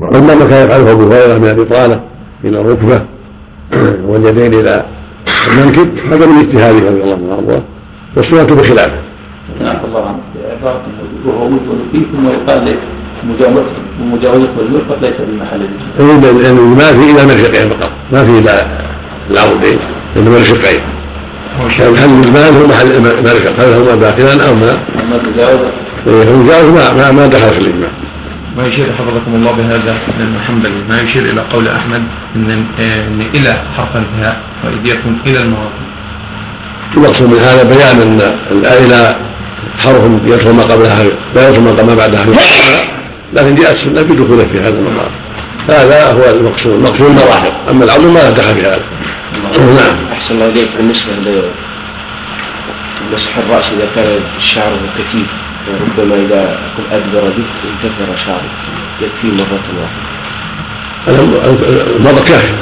واما ما كان يفعله أبو هريرة من البطانه إلى الركبة واليدين إلى المنكب هذا من اجتهاده رضي الله عنه وأرضاه والسنة بخلافه. نعم الله عنه عباره وهو وجه فيه ثم يقال لك مجاوزة المرفق ليس بمحل الاجماع. لأن ما في إلا مرفقين فقط ما في إلا العرضين انما مرفقين. محل المال هو محل المرفق هل هما داخلا أو ما؟ أما المجاوزة المجاوز ما ما دخل في الإجماع. ما يشير حفظكم الله بهذا لأن حنبلي ما يشير إلى قول أحمد إن إن إلى حرف انتهاء وأيديكم إلى المواطن. المقصود من هذا بيان أن الآلة حرف يدخل ما قبلها لا يدخل ما بعدها. لكن جاءت السنة بدخوله في هذا المقام. هذا هو المقصود. المقصود المراحل. أما العظم ما دخل في هذا. نعم. أحسن الله إليك. بالنسبة لمسح الرأس إذا كان الشعر كثيف ربما إذا أدبر به انتثر شعره يكفي مرة واحدة. المرة كافية.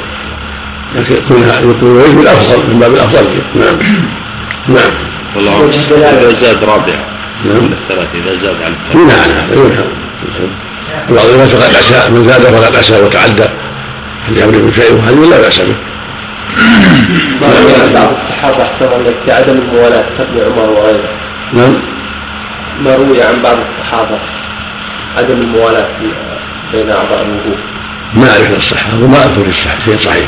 لكن يكونها يكون العلم الأفضل من باب الأفضل. نعم. نعم. والله إذا زاد رابع. نعم. الثلاث إذا زاد عن ينهى عنها ينهى بعض الناس فقد عسى من زاد فقد عسى وتعدى. هل يملك شيء؟ وهذه لا بأس به. بعض الصحابة أحسن لك في عدم الموالاة كابن عمر وغيره. نعم. ما روي عن بعض الصحابة عدم الموالاة بين أعضاء الوضوء ما أعرف الصحة وما أذكر شيء صحيح.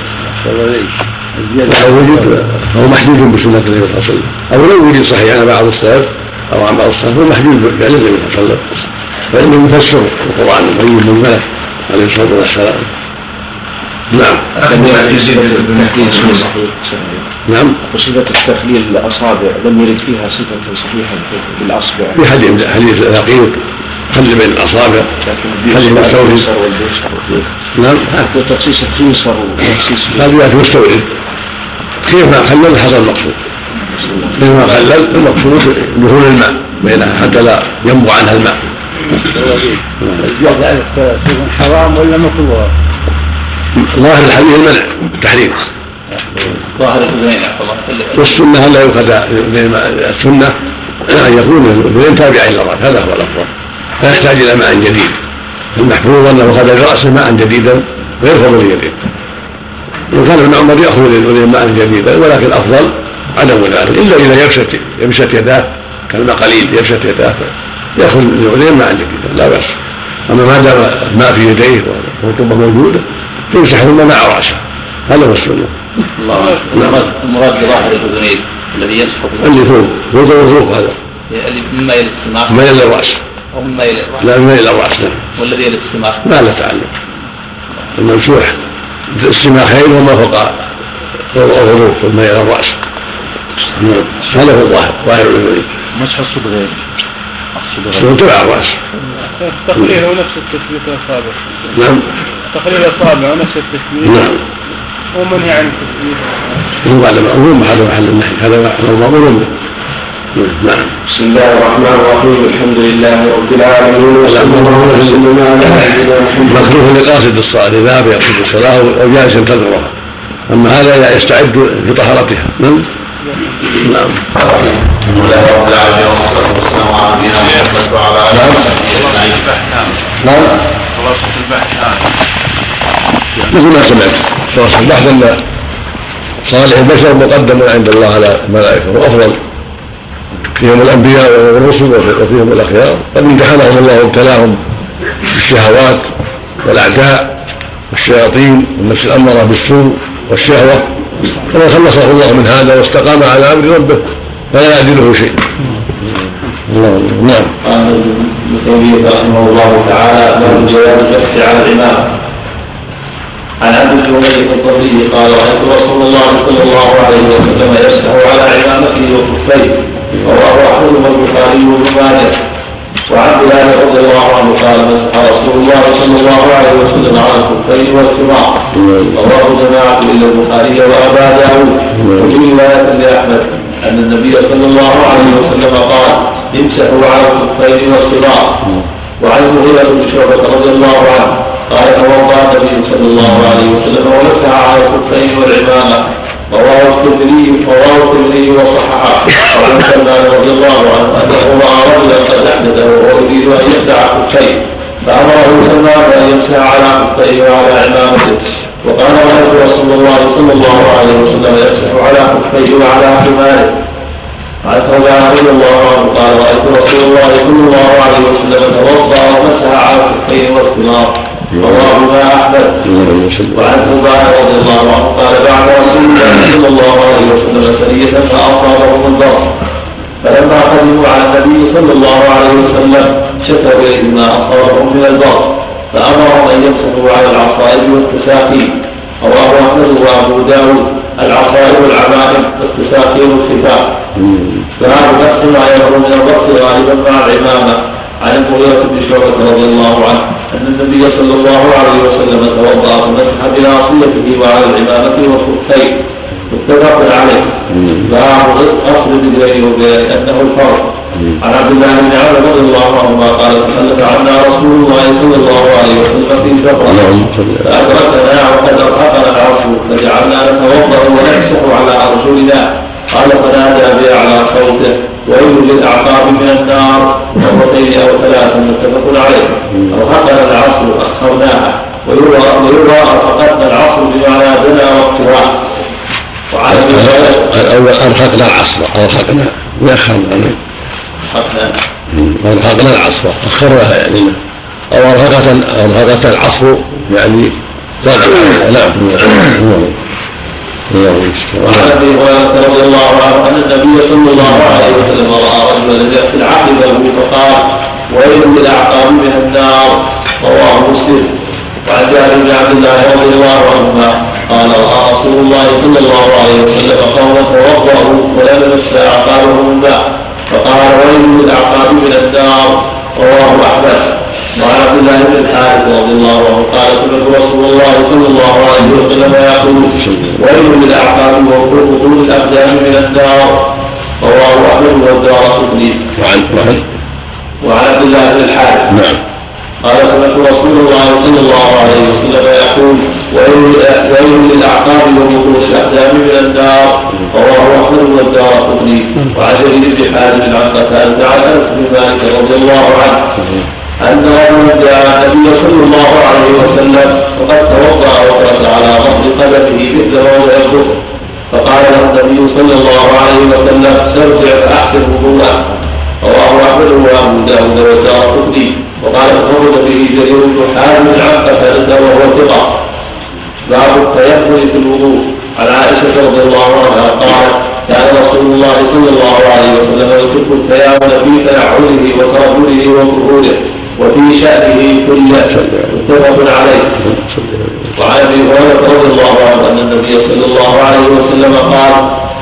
لو وجد فهو محدود بسنة النبي صلى الله عليه وسلم. أو لو وجد صحيح عن بعض السلف أو عن بعض السلف فهو محدود بفعل النبي صلى الله عليه وسلم. فإنه يفسر القرآن المبين من ملك عليه الصلاة والسلام. نعم. نعم. وصفة التخليل الأصابع لم يرد فيها صفة صحيحة بالأصبع في حديث حديث لقيط خلي بين الأصابع. خلي بين الثوب. نعم. وتخصيص الخنصر وتخصيص هذا يأتي مستورد كيف ما خلل حصل المقصود. كيف ما خلل المقصود دخول الماء بينها حتى لا ينبع عنها الماء. حرام ولا مكروه؟ ظاهر الحديث المنع التحريم ظاهر الاذنين والسنة الا يؤخذ السنة؟ أن يكون الاذنين تابعين للراس هذا هو الأفضل. لا يحتاج إلى ماء جديد. المحفوظ أنه أخذ لراسه ماء جديدا غير فضل اليدين وكان ابن عمر يأخذ للاذنين ماء جديدا ولكن الأفضل عدم ذلك إلا إذا يبست يبست يداه كالماء قليل يبست يداه يأخذ للاذنين ماء جديدا لا بأس. أما ما دام الماء في يديه والرطوبه موجوده يمسح ثم مع رأسه. هذا هو السنة. الله المراد بظاهر الأذنين الذي يمسح اللي فوق. فوق الوضوء هذا مما يلي السماخ. ما يلي الرأس. أو مما يلي الراس لا مما يلي الرأس نعم. والذي يلي السماخ. ما له تعلق. الممسوح السماخين وما فوق الغضروف وما يلي الرأس. نعم. هذا هو الظاهر ظاهر الأذنين. مسح الصدغين الصدغين تبع الرأس. تقليله نفس التثبيت الأصابع. نعم. تقليل الاصابع ونفس التثبيت نعم. ومنهي عن التثبيت هو هذا مأمور هذا محل النهي هذا هو مأمور به. نعم. بسم الله الرحمن الرحيم الحمد لله رب العالمين وصلى الله وسلم على نبينا محمد. مكروه لقاصد الصلاة إذا يقصد الصلاة أو جالس ينتظرها أما هذا يستعد لطهارتها نعم. نعم. الحمد لله رب العالمين والصلاة والسلام على نبينا محمد وعلى آله وصحبه أجمعين. نعم. خلاصة البحث مثل ما سمعت البحث أن صالح البشر مقدم عند الله على الملائكة وأفضل فيهم الأنبياء والرسل وفيهم الأخيار. قد امتحنهم الله وابتلاهم بالشهوات والأعداء والشياطين والنفس الأمارة بالسوء والشهوة. فمن خلصه الله من هذا واستقام على أمر ربه فلا يعدله شيء. نعم. قال ابن تيمية رحمه الله تعالى باب بيان المسح على الإمام عن عبد الجميل الضري قال رأيت رسول الله صلى الله عليه وسلم يمسح على عمامته وكفيه رواه أحمد والبخاري وابن ماجه. وعن بلال رضي الله عنه قال مسح رسول الله صلى الله عليه وسلم على الكفين والكمار رواه جماعة الا البخاري وأبا داود. وفي رواية لأحمد أن النبي صلى الله عليه وسلم قال امسحوا على الكفين والكمار وعن المغيرة بن شعبة رضي الله عنه قال توضأ النبي صلى الله عليه وسلم ومسح على الكفين والعمامة. رواه الترمذي رواه الترمذي وصححه. وعن سلمان رضي الله عنه أنه رأى رجلا قد احدث وهو يريد أن يخدع كفيه فأمره سلمان أن يمسح على خفيه وعلى عمامته. وقال رأيت رسول الله صلى الله عليه وسلم يمسح على خفيه وعلى حماره عن ثوبان رضي الله عنه. قال رأيت رسول الله صلى الله عليه وسلم توضأ ومسح على خفيه والثمار رواه ما أحمد وعن ثوبان رضي الله عنه قال بعد رسول الله صلى الله عليه وسلم سرية فأصابهم البر فلما قدموا على النبي صلى الله عليه وسلم شكوا إليه ما أصابهم من البر فأمرهم أن يمسحوا على العصائب والتساخين رواه أحمد وأبو داود. العصائب والعمائم والتساخين والخفاف فهذا مسح ما يظهر من الرأس غالبا مع العمامة. عن المغيرة بن شعبة رضي الله عنه أن النبي صلى الله عليه وسلم توضأ فمسح بناصيته وعلى العمامة والخفين متفق عليه. باب أصل الرجلين وبيان أنه الفرق عن عبد الله بن عمر رضي الله عنهما قال تخلف عنا رسول الله صلى الله عليه وسلم في سفره فأدركنا وقد ارهقنا العصر فجعلنا نتوضأ ونمسح على أرجلنا. قال فنادى باعلى صوته ويل للاعقاب من النار مرتين أو ثلاثا متفق عليه ارهقنا العصر اخرناها ويرى ويرى ارهقتنا العصر بمعنى دنا واقتراح وعلى الأول أرهقنا العصر أرهقنا وأخرنا أرهقنا العصر أخرناها يعني أو أرهقت أرهقت العصر يعني نعم وعن أبي هريرة رضي الله عنه أن النبي صلى الله عليه وسلم رأى رجلا يغسل عقبه فقال ويل للاعقاب من النار رواه مسلم. وعن جابر بن عبد الله رضي الله عنهما قال رأى رسول الله صلى الله عليه وسلم قوما توضأوا ولم يمس أعقابهم الماء فقال ويل للاعقاب من النار رواه أحمد. وعن عبد الله بن الحارث رضي الله عنه قال سمعت رسول الله صلى الله عليه وسلم يقول ويل للاعقاب وبطون الاقدام من النار رواه أحمد والدار قطني. وعن وعن وعن عبد الله بن الحارث. نعم. قال سمعت رسول الله صلى الله عليه وسلم يقول ويل للاعقاب وبطون الاقدام من النار رواه أحمد والدار قطني. وعن شديد بن حازم عن قتادة عن أنس بن مالك رضي الله عنه. جاء النبي صلى الله عليه وسلم وقد توضأ وجلس على ظهر قدمه مثل موضع الكفر فقال له النبي صلى الله عليه وسلم ارجع فأحسن وضوءك. رواه أحمد وأبو داود والدار قطني. وقال تفرد به جرير بن حازم عن قتاده وهو ثقه باب التيمم في الوضوء. عن عائشة رضي الله عنها قالت كان رسول الله صلى الله عليه وسلم يحب التيامن في تنعله وترجله وظهوره. وفي شأنه كله متفق عليه. وعن أبي هريرة رضي الله عنه أن النبي صلى الله عليه وسلم قال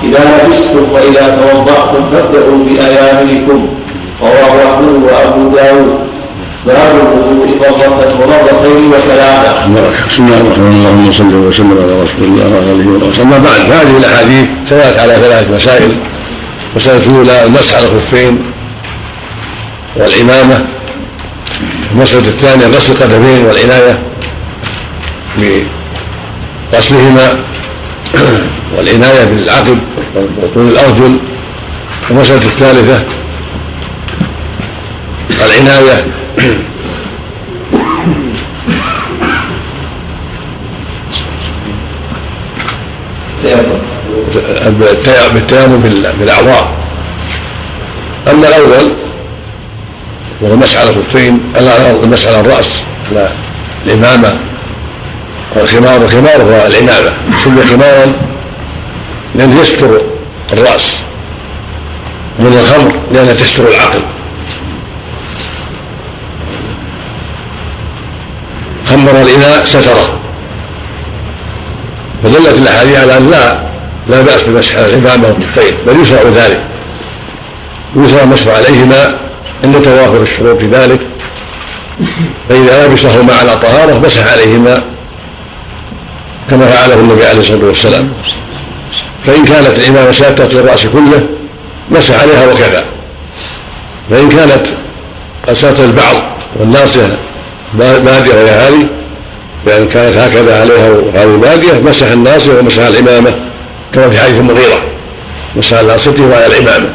إذا لبستم وإذا توضأتم فابدأوا بايامنكم رواه احمد وأبو داود. باب الوضوء مرة وثلاثة. بسم الله الرحمن الرحيم. اللهم صل وسلم على رسول الله وعلى آله وصحبه أما بعد فهذه الأحاديث سالت على ثلاث مسائل. المسألة الأولى المسح على الخفين والعمامة. المسألة الثانية غسل القدمين والعناية بغسلهما والعناية بالعقب وطول الأرجل. المسألة الثالثة العناية بالتيمم بالأعضاء. أما الأول وهو المسح على الخفين المسح على الرأس على الإمامة والخمار والخمار هو العمامه سمي خمارا لأنه يستر الرأس من الخمر لانها تستر العقل. خمر الإناء ستره فدلت الأحاديث على أن لا لا بأس بمسح العمامه والخفين بل يشرع ذلك. يشرع المسح عليهما عند توافر الشروط في ذلك. فإذا لبسهما على طهاره مسح عليهما كما فعله النبي عليه الصلاة والسلام. فإن كانت العمامة ساتره للراس كله مسح عليها وكفى فإن كانت قد البعض والناصية بادية وهي هذه بأن كانت هكذا عليها وهذه بادية مسح الناصية ومسح العمامة كما في حديث المغيرة مسح ناصيته وعلى العمامة.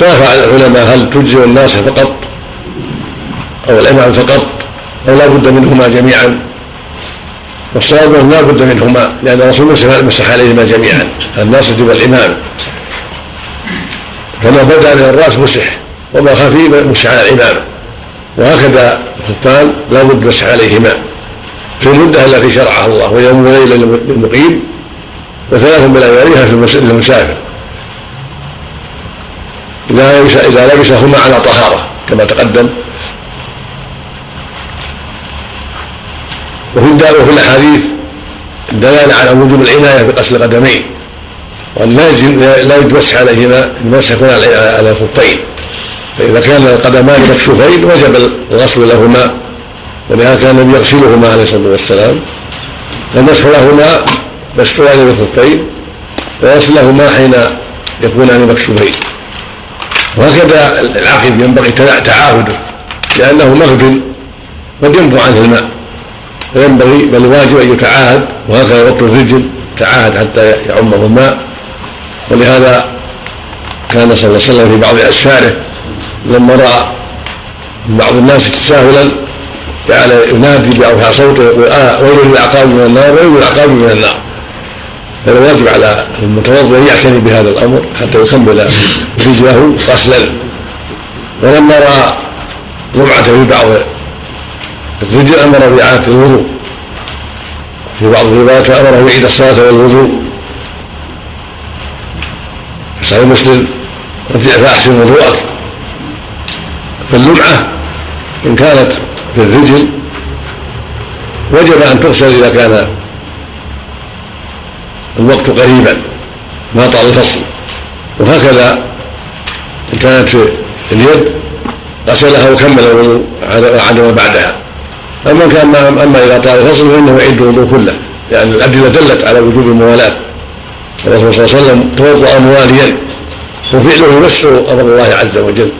اختلف العلماء هل تجزئ الناصية فقط أو العمامة فقط؟ أو لا بد منهما جميعا؟ والصواب لا بد منهما لأن الرسول مسح عليهما جميعا الناصية والإمام فما بدأ من الرأس مسح وما خفي مسح على الإمامة وهكذا الخفان لا بد مسح عليهما. في المدة التي شرعها الله ويوم وليلة للمقيم وثلاث بلياليها في المسافر إذا لبس إذا لبسهما على طهارة كما تقدم. وفي وفي الأحاديث الدلالة على وجوب العناية بغسل القدمين وأن لا يتمسح عليهما المسح على الخفين فإذا كان القدمان مكشوفين وجب الغسل لهما ولهذا كان النبي يغسلهما عليه الصلاة والسلام. فالمسح لهما مسحوان بالخفين وغسلهما حين يكونان مكشوفين. وهكذا العقب ينبغي تعاهده لأنه مغب قد ينبع عنه الماء. فينبغي بل الواجب أن يتعاهد وهكذا وقت الرجل تعاهد حتى يعمه الماء. ولهذا كان صلى الله عليه وسلم في بعض أسفاره لما رأى بعض الناس تساهلا جعل ينادي بأوحى صوته يقول آه ويل للعقاب من النار ويل للعقاب من النار. هذا واجب على المتوضئ أن يعتني بهذا الأمر حتى يكمل رجله غسلا ولما رأى رمعه في بعض الرجل أمر بإعادة الوضوء. في بعض الروايات امره يعيد الصلاة والوضوء. صحيح مسلم أرجع فأحسن وضوءك. فاللمعه إن كانت في الرجل وجب أن تغسل إذا كان الوقت قريبا ما طال الفصل. وهكذا إن كانت اليد غسلها وكمل الوضوء وعاد ما بعدها. أما كان أما إذا طال الفصل فإنه يعد الوضوء كله. لأن الأدلة دلت على وجوب الموالاة. الرسول صلى الله عليه وسلم توضأ مواليا وفعله يمس أمر الله عز وجل.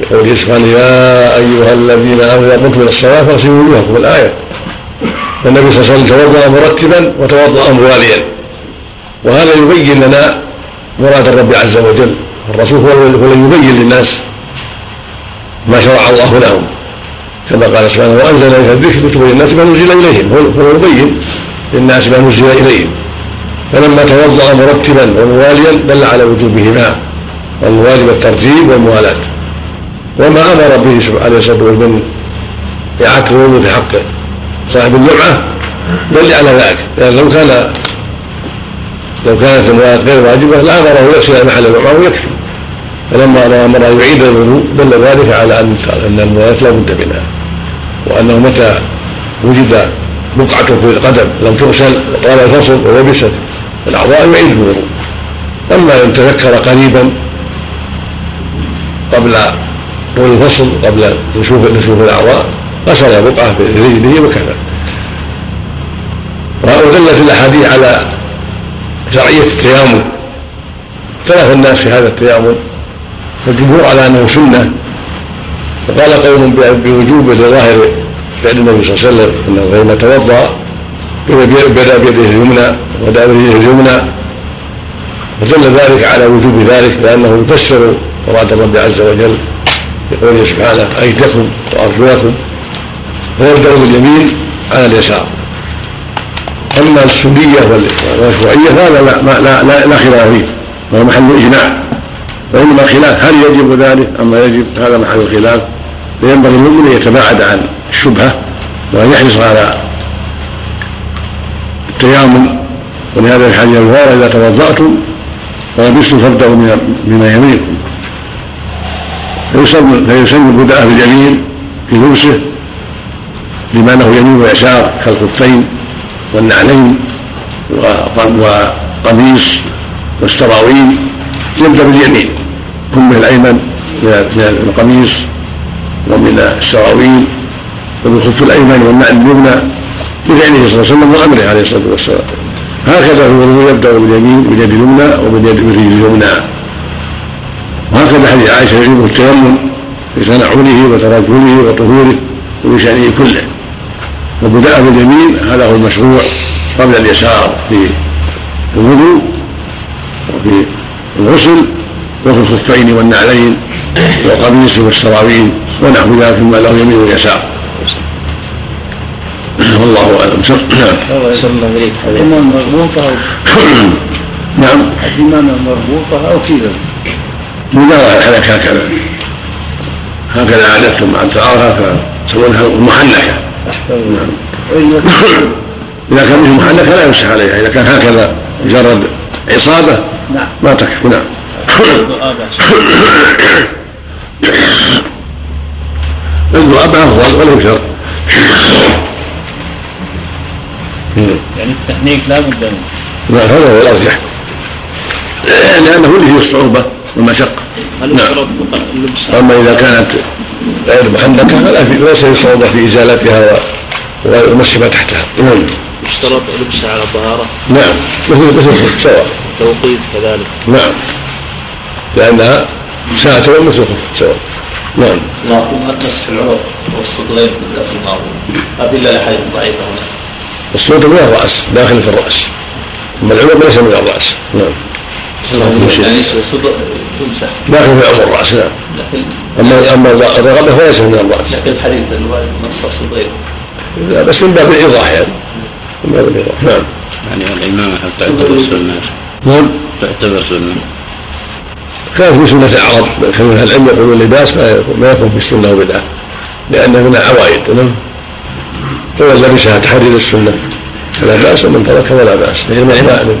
يقول سبحانه يا أيها الذين آمنوا إذا قمتم إلى الصلاة فاغسلوا وجوهكم. الآية. فالنبي صلى الله عليه وسلم توضأ مرتبا وتوضأ مواليا. وهذا يبين لنا مراد الرب عز وجل. الرسول هو الذي يبين للناس ما شرع الله لهم. كما قال سبحانه وأنزل إليك الذكر لتبين الناس ما نزل إليهم. هو يبين للناس ما نزل إليهم. فلما توضأ مرتبا ومواليا دل على وجوبهما والواجب الترتيب والموالاه. وما أمر به عليه الصلاة والسلام من اعاده الوضوء في حق صاحب اللمعة دل على ذلك. لأن لو كان لو كانت الموالاة غير واجبة لأمره يغسل محل الوضوء ويكفي فلما أمر أن يعيد الوضوء دل ذلك على أن أن الموالاة لا بد منها وأنه متى وجد بقعة في القدم لم تغسل وطال الفصل ولبست الأعضاء يعيد الوضوء. أما إن تذكر قريبا قبل طول الفصل قبل نشوف نشوف الأعضاء غسل بقعة برجله وكذا. ودلت الأحاديث على شرعية التيامن. اختلف الناس في هذا التيامن فالجمهور على أنه سنة. وقال قوم بوجوب لظاهر فعل النبي صلى الله عليه وسلم أنه لما توضأ بدا بيده اليمنى وبدا برجله اليمنى. ودل ذلك على وجوب ذلك لأنه يفسر مراد الرب عز وجل بقوله سبحانه أيديكم وأرجلكم ويبدأ باليمين على اليسار. اما السنيه والمشروعيه فهذا لا, لا, لا, لا خلاف فيه وهو محل إجماع. وإنما خلاف هل يجب ذلك أم لا يجب؟ هذا محل الخلاف فينبغي المؤمن أن يتباعد عن الشبهة وأن يحرص على التيامن ولهذا في الفار إذا توضأتم ولبستم فابدأوا بما يمينكم. فيسن فيسن البدء باليمين في لبسه لما له يمين ويسار كالخفين. والنعلين وقميص والسراويل يبدأ باليمين كمه الأيمن من القميص ومن السراويل وبالخف الأيمن والنعل اليمنى بفعله صلى الله عليه وسلم وأمره عليه الصلاة والسلام. هكذا الوضوء يبدأ باليمين باليد اليمنى وباليد بالرجل اليمنى. وهكذا حديث عائشة يجب التيمم في تنعله وترجله وطهوره وبشأنه كله. والبداء باليمين هذا هو المشروع قبل اليسار في الوضوء وفي الغسل وفي الخفين والنعلين والقميص والسراويل ونحو ذلك مما له يمين ويسار. والله أعلم. نعم. مربوطة أو نعم الإمام مربوطة أو كذا. مدار الحنك هكذا هكذا عادتهم مع التعارف هكذا يسمونها نعم إذا كان به محنكه لا يمسح عليها إذا كان هكذا مجرد عصابة نعم. ما تكفي. نعم. الذؤاب افضل ولو شر يعني التحنيك لا بد منه. لا هذا هو الأرجح. لأنه اللي فيه الصعوبه والمشقه هل نعم. يشترط اللبس أما إذا كانت غير محنكه فلا في ليس في صعوبه في إزالتها و- ومس ما تحتها. نعم. يشترط لبسها على طهارة نعم. مثل مثل الخف سواء. توقيت كذلك. نعم. لأنها ساتر مثل الخف سواء. نعم. اللهم مسح العنق والصدرين بالراس المعروف ابي الله حيث ضعيفة هنا. الصوت من الرأس داخل في الرأس. أما العنق ليس من الرأس. نعم. يعني الصدر يمسح داخل في عمر الرأس نعم لكن اما أما الرغبه فليس من الرأس. لكن الحديث الوارد مسح الصدرين لا بس من باب الإيضاح يعني. من باب الإيضاح نعم. يعني الإمامة هل تعتبر سنة؟ نعم. تعتبر سنة. كانت في سنة العرب كان أهل العلم يقولون اللباس ما يكون, ما يكون في السنة وبدعة لأنه من العوائد نعم. فمن لبسها تحرر السنة. فلا بأس ومن ترك فلا بأس هي من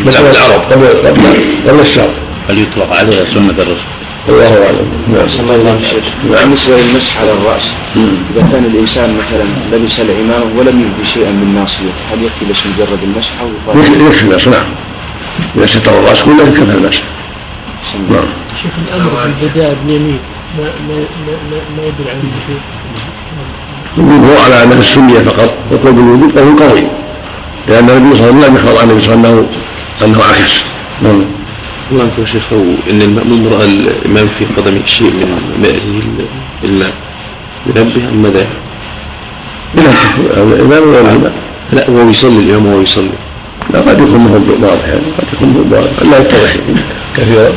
من عمل العرب قبل قبل قبل الشرع هل يطلق عليها سنة الرسول؟ والله أعلم. نعم صلى الله. عليه وسلم بالنسبة للمسح على الرأس إذا كان الإنسان مثلا لبس العمامة ولم يبدي شيئا من ناصيته هل يكفي بس مجرد المسح أو يفضل؟ يكفي المسح؟ نعم. إذا ستر الرأس كله يكفي المسح نعم. شيخ الأمر في البداء باليمين ما ما ما ما, يدل على الوجوب الجمهور على أنه السنية فقط يقول بالوجود وهو قوي لأن النبي صلى الله عليه وسلم لم يخبر عن النبي صلى الله عليه وسلم أنه أنه عكس نعم. الله يا شيخ هو إن المأموم رأى الإمام في قدمه شيء من مائه الماء ينبه أم ماذا؟ الإمام ولا الإمام. لا وهو يصلي الإمام وهو يصلي. لا قد يكون مهم واضح يعني قد يكون واضح لا يتضح. كثيرا.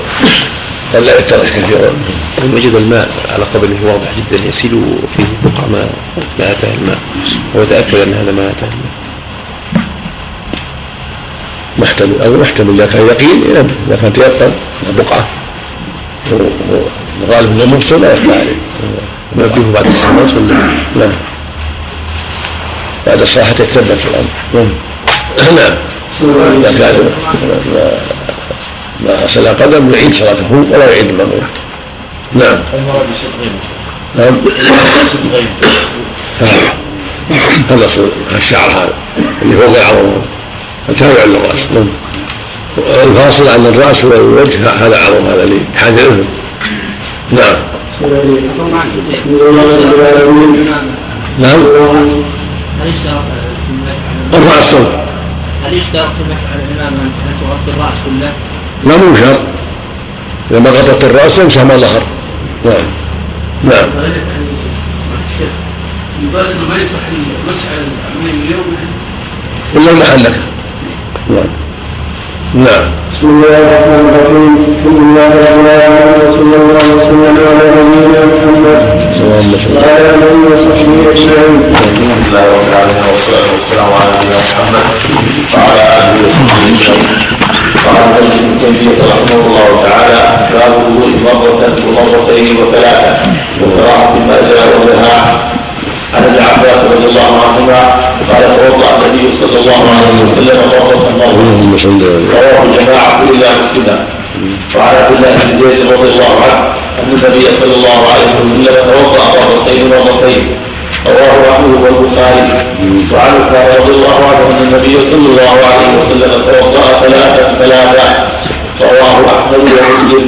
قد لا يتضح كثيرا. وجد الماء على قدمه واضح جدا يسيل فيه بقع ما ما أتاه الماء هو تأكد أن هذا ما أتاه الماء محتمل أو محتمل. اذا كان يقين ينبه اذا كان تيقن بقعة. وغالب انه مفصل لا يخفى عليه. نبهه بعد الصلاة ولا نعم. بعد الصلاة حتى يتثبت في الأمر. نعم. اذا كان ما ما غسل قدم يعيد صلاته ولا يعيد المأموم نعم. نعم. هذا الشعر هذا اللي فوق العظم التابع للراس. نعم. الفاصل عن الراس والوجه هذا عظم هذا حاجة الاذن نعم. نعم. ارفع الصوت هل يشترط في المسح على الإمام أن تغطي الرأس كله؟ لا مو شرط. اذا ما غطت الرأس يمسح ما ظهر. نعم. نعم. يقال انه ما يصح المسح على الامام اليوم إلا المحلك نعم. نعم. بسم الله الرحمن الرحيم. الحمد لله رب العالمين وصلى الله وسلم على نبينا محمد وعلى آله وصحبه أجمعين. الحمد لله رب العالمين والصلاه والسلام على نبينا محمد وعلى اله وصحبه اجمعين قال ابن تيميه رحمه الله تعالى باب الوضوء مرة ومرتين وثلاثة. وقراءة ما جاء ونهى عن ابن عباس رضي الله عنهما قال توضأ النبي صلى الله عليه وسلم مره مره اللهم صل رواه الجماعة إلا مسلما. وعن عبد الله بن زيد رضي الله عنه أن النبي صلى الله عليه وسلم توضأ مرتين مرتين رواه أحمد والبخاري. وعنه كان رضي الله عنه أن النبي صلى الله عليه وسلم توضأ ثلاثا ثلاثا. رواه أحمد ومسلم.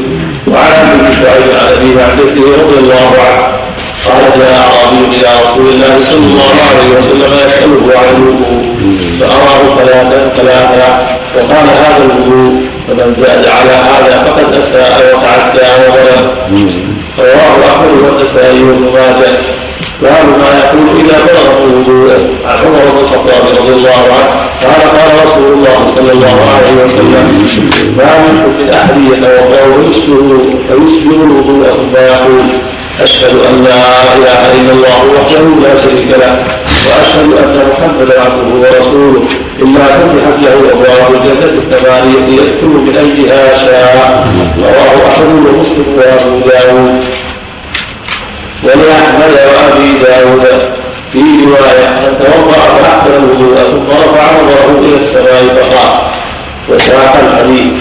وعن أبي شعيب عن أبي معدته رضي الله عنه قال جاء أعرابي إلى رسول الله صلى الله عليه وسلم يسأله عن الوضوء. فأراه ثلاثا ثلاثا وقال هذا الوضوء فمن زاد على هذا فقد أساء وتعدى وظلم رواه أحمد والنسائي وابن ماجه. باب ما يقول إذا بلغ الوضوء. عن عمر بن الخطاب رضي الله عنه. قال قال رسول الله صلى الله عليه وسلم ما منكم من أحد يتوضأ ويسلم فيسلم الوضوء ثم يقول أشهد أن لا إله إلا الله وحده لا شريك له وأشهد أن محمدا عبده ورسوله. إلا فتحت له أبواب الجنة الثمانيه يدخل من ايها شاء. رواه أحمد ومسلم وأبو داود. ولأحمد وأبي داود. في رواية من توضأ فأحسن الوضوء ثم رفع نظره إلى السماء فقال وساق الحديث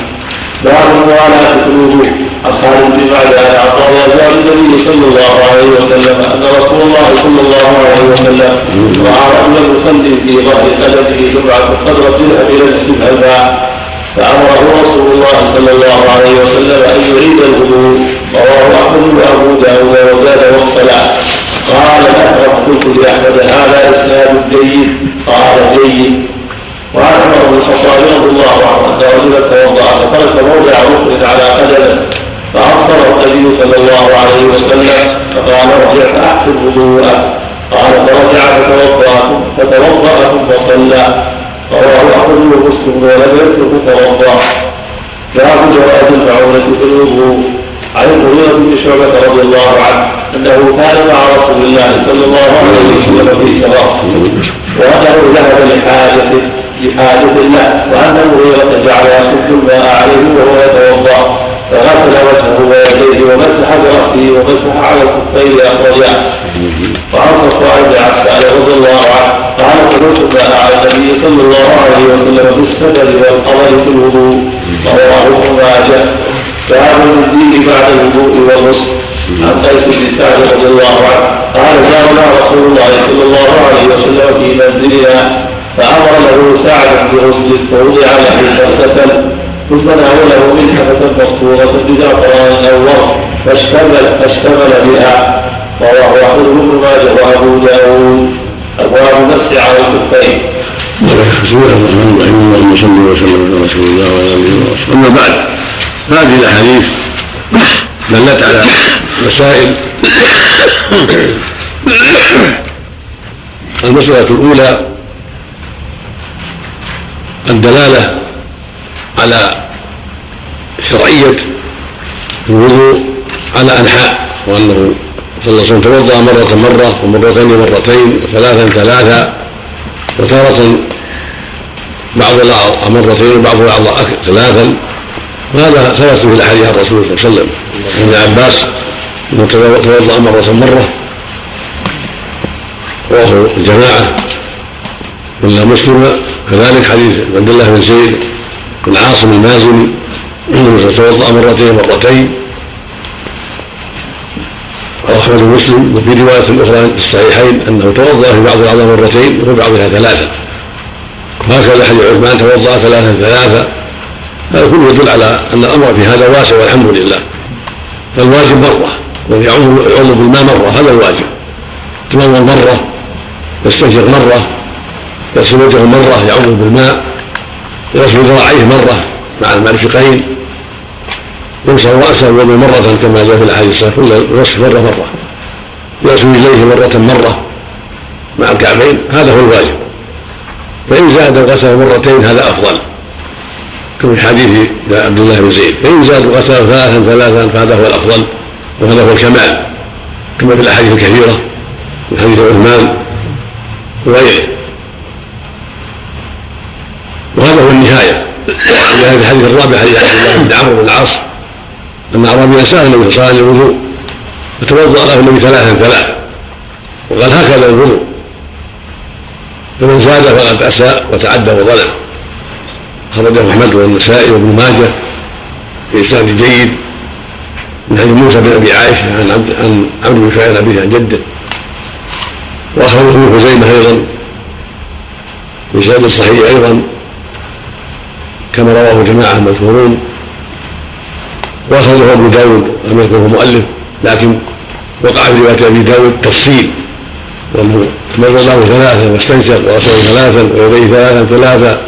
باب الموالاه في الوضوء. بن معدان عن قال جاء النبي صلى الله عليه وسلم أن رسول الله صلى الله عليه وسلم راى رجلا يصلي في ظهر قدمه جمعه قدر الدرهم إلى الماء فأمره رسول الله صلى الله عليه وسلم أن يعيد الوضوء رواه أحمد وابو داود وزاد والصلاة. قال اكرم قلت لأحمد هذا إسناد جيد. قال جيد. وعن عمر بن الخطاب رضي الله عنه أن رجلا توضأ فترك موضع ركن على قدمه. فأخبره النبي صلى الله عليه وسلم فقال ارجع فأحسن وضوءه قال فرجع فتوضأ فتوضأ ثم صلى. رواه أحمد ومسلم ولم يترك توضأ. باب جواز المعونة في الوضوء. عن المغيرة بن شعبة رضي الله عنه أنه كان مع رسول الله صلى الله عليه وسلم في سفر وأنه ذهب لحاجته لحاجة له وأن المغيرة جعل يصب الماء عليه وهو يتوضأ. فغسل وجهه ويديه ومسح برأسه ومسح على الكفين اخرجاه وعن صفوان بن عسال رضي الله عنه. قال ما على النبي صلى الله عليه وسلم بالسفر والقمر في الوضوء. رواه ابن ماجه باب الدين بعد الوضوء والغسل. عن قيس بن سعد رضي الله عنه. قال جاءنا رسول الله صلى الله عليه وسلم في منزلنا. فأمر له سعد بغسل فوضع له فاغتسل ثم ناوله منحة مسطورة بزعفران أو ورق فاشتمل فاشتمل بها رواه أحمد بن ماجه وأبو داود أبواب المسح على الكفين. بسم الله الرحمن الرحيم اللهم صل وسلم على رسول الله وعلى اله وصحبه أما بعد هذه الأحاديث دلت على مسائل المسألة الأولى الدلالة على شرعية الوضوء على أنحاء وأنه صلى الله عليه وسلم توضأ مرة مرة ومرتين مرتين وثلاثا ثلاثا وتارة بعض الأعضاء مرتين وبعض الأعضاء ثلاثا. وهذا ثبت في الأحاديث عن الرسول صلى الله عليه وسلم. ابن عباس توضأ مرة مرة رواه الجماعة إلا مسلم. كذلك حديث عبد الله بن زيد بن عاصم المازني إنه توضا مرتين مرتين اخرج مسلم وفي رواية أخرى في الصحيحين أنه توضأ في بعض الأعضاء مرتين وفي بعضها ثلاثة. وهكذا حديث عثمان توضأ ثلاثا ثلاثا هذا كله يدل على أن الأمر في هذا واسع والحمد لله. فالواجب مرة والذي يعوض بالماء مرة هذا الواجب. تمول مرة يستنشق مرة يغسل وجهه مرة يعوض بالماء. يغسل ذراعيه مرة مع المرفقين يمسح رأسه ويوم مرة كما جاء في الأحاديث الصحيحة كل الوصف مرة مرة يغسل رجليه مرة مرة مع الكعبين هذا هو الواجب. فإن زاد الغسل مرتين هذا أفضل. كما في حديث عبد الله بن زيد فإن زاد الغسل ثلاثا ثلاثا فهذا هو الأفضل وهذا هو الكمال كما في الأحاديث الكثيرة من حديث عثمان وغيره. النهاية. في الحديث الرابع حديث عبد الله بن عمرو بن العاص. أن أعرابيا سأل النبي صلى الله عليه وسلم الوضوء فتوضأ له النبي ثلاثا ثلاث. وقال هكذا الوضوء. فمن زاد فقد أساء وتعدى وظلم. خرجه أحمد والنسائي وابن ماجه بإسناد جيد. من حديث موسى بن أبي عائشة عن عبد عن عبد بن شعيب أبيه عن جده. وأخرجه ابن خزيمة أيضا بإسناد الصحيح أيضا. كما رواه جماعة مشهورون وأخرجه أبو داود لم يذكره مؤلف لكن وقع في رواية أبي داود تفصيل. تمرض له ثلاثا واستنشق ورأسه ثلاثا ويديه ثلاثا ثلاثا.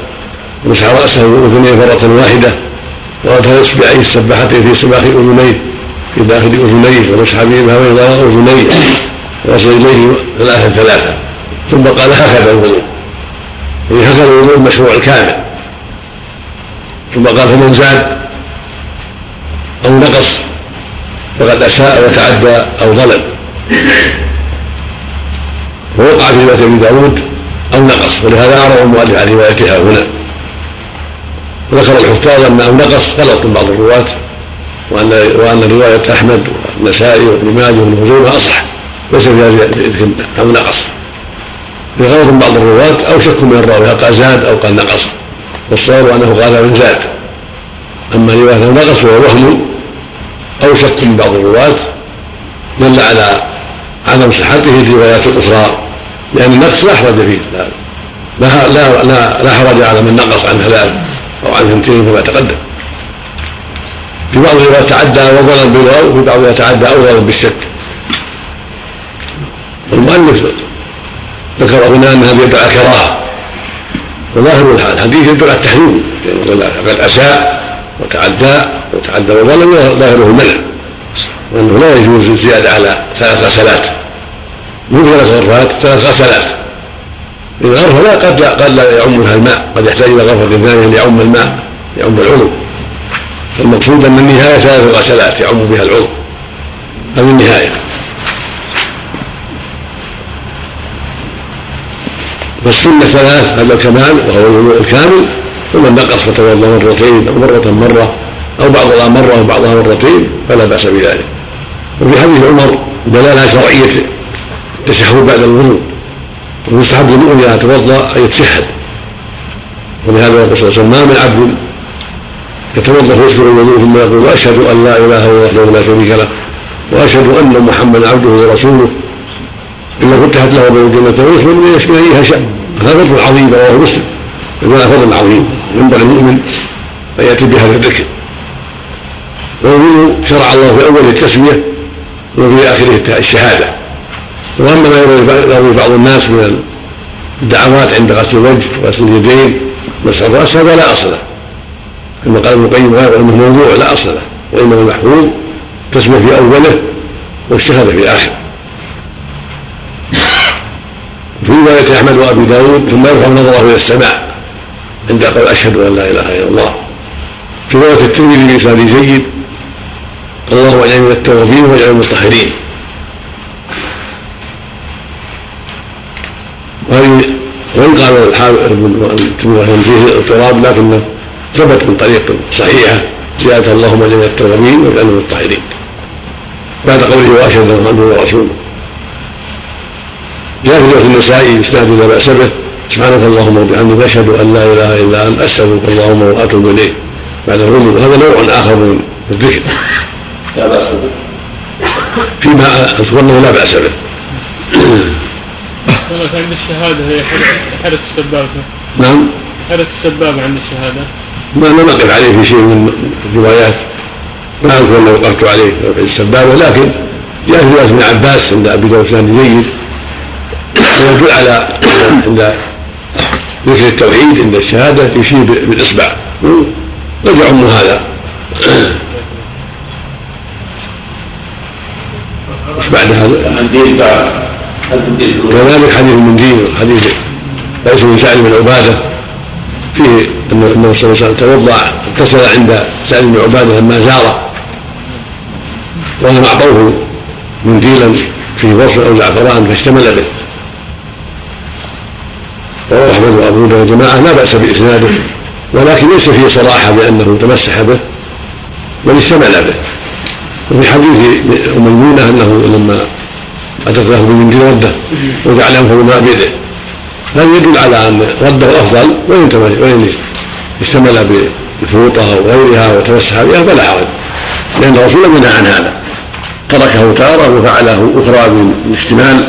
ومسح رأسه وأذنيه مره واحدة. وأدخل اصبعيه السباحتين في سباخ أذنيه في داخل أذنيه ومسح بهما بين أذنيه. وغسل يديه ثلاثا ثلاثا. ثم قال هكذا الوضوء. يعني هكذا الوضوء المشروع الكامل. ثم قال فمن زاد أو نقص فقد أساء وتعدى أو ظلم. ووقع في رواية أبي داود أو نقص ولهذا أعرض المؤلف عن روايتها هنا. وذكر الحفاظ أن أو نقص غلط من بعض الرواة وان وأن رواية أحمد والنسائي وابن ماجه وابن خزيمة أصح ليس فيها أو نقص. في غلط من بعض الرواة أو شك من الراوي هل قال زاد أو قال نقص. والصواب أنه قال من زاد أما رواية أو نقص وهو وهم أو شك من بعض الرواة دل على عدم صحته في روايات أخرى لأن النقص لا حرج فيه لا لا لا, لا, لا حرج على من نقص عن ثلاث أو عن اثنتين كما تقدم. في بعض الروايات تعدى وظلا بالواو وفي بعضها تعدى اولا بالشك. والمؤلف ذكر هنا أن هذا يدعى كراهة. وظاهر الحديث يدعو على التحريم. قد اساء وتعدى وتعدى وظلم ظاهره المنع وأنه لا يجوز الزيادة على ثلاث غسلات. من ثلاث غرفات ثلاث غسلات. لأن الغرفه لا قد لا قد لا يعمها الماء. قد يحتاج إلى غرفة ثانية ليعم الماء يعم العضو. فالمقصود أن النهاية ثلاث غسلات يعم بها العضو. هذه النهاية. فالسنه ثلاث هذا الكمال وهو الوضوء الكامل. ومن نقص فتوضا مرتين أو مرة مرة أو بعضها مرة أو بعضها مرتين فلا بأس بذلك. وفي حديث عمر دلالة شرعية التشهد بعد الوضوء. ويستحب للمؤمن اذا توضا ان يتشهد. ولهذا يقول صلى الله عليه وسلم ما من عبد يتوضأ فيشكر الوضوء ثم يقول وأشهد أن لا إله إلا الله وحده لا شريك له وأشهد أن محمدا عبده ورسوله إلا فتحت له بين الجنه ويخبر من يشكي ايها شاء هذا فضل عظيم رواه مسلم. يقول فضل عظيم. ينبغي المؤمن ان ياتي بهذا الذكر. والوضوء شرع الله في اوله التسمية وفي آخره الشهادة. وأما ما يروي بعض الناس من الدعوات عند غسل الوجه وغسل اليدين مسح الرأس هذا لا أصل له. كما قال ابن القيم انه موضوع لا أصل له. وإنما المحفوظ تسميه في أوله والشهادة في آخره. في رواية أحمد وأبي داود ثم يرفع نظره إلى السماء عند قول أشهد أن لا إله إلا الله. في رواية الترمذي بإسناد جيد اللهم اجعلني من التوابين واجعلني من المطهرين. وهذه وإن قال الترمذي فيه اضطراب لكنه ثبت من طريق صحيحة زيادة اللهم اجعلني من التوابين واجعلني من المطهرين. بعد قوله وأشهد أنه رسوله جاء في النسائي اسناد لا بأس به. سبحانك اللهم وبحمدك أشهد أن لا إله إلا أنت أستغفرك اللهم وأتوب إليك. بعد الرجل هذا نوع آخر من الذكر. لا بأس به. فيما اذكر انه لا بأس به. عند الشهاده هي حرك السبابة. نعم. حرك السبابة عند الشهاده ما لم أقف عليه في شيء من الروايات. ما أذكر انه وقفت عليه في السبابة لكن جاء في رواية ابن عباس عند أبي داود جيد. على عند ذكر التوحيد عند الشهادة يشير بالإصبع. قد يعم هذا. وش بعد هذا؟ كذلك حديث المنديل حديث ليس بن سعد بن عبادة. فيه انه صلى الله عليه وسلم توضأ اغتسل عند سعد بن عبادة لما زاره ولم اعطوه منديلا فيه برص أو زعفران فاشتمل به. رواه احمد وابو داود وجماعه لا بأس بإسناده ولكن ليس فيه صراحة بأنه تمسح به بل اشتمل به وفي حديث أم ميمونه أنه لما أتت له بمنديل رده وجعل ينفض الماء بيده. هذا يدل على أن رده أفضل وإن وإن اشتمل بفوطه أو غيرها وتمسح بها فلا حرج. لأن الرسول نهى عن هذا. تركه تارة وفعله أخرى بالاشتمال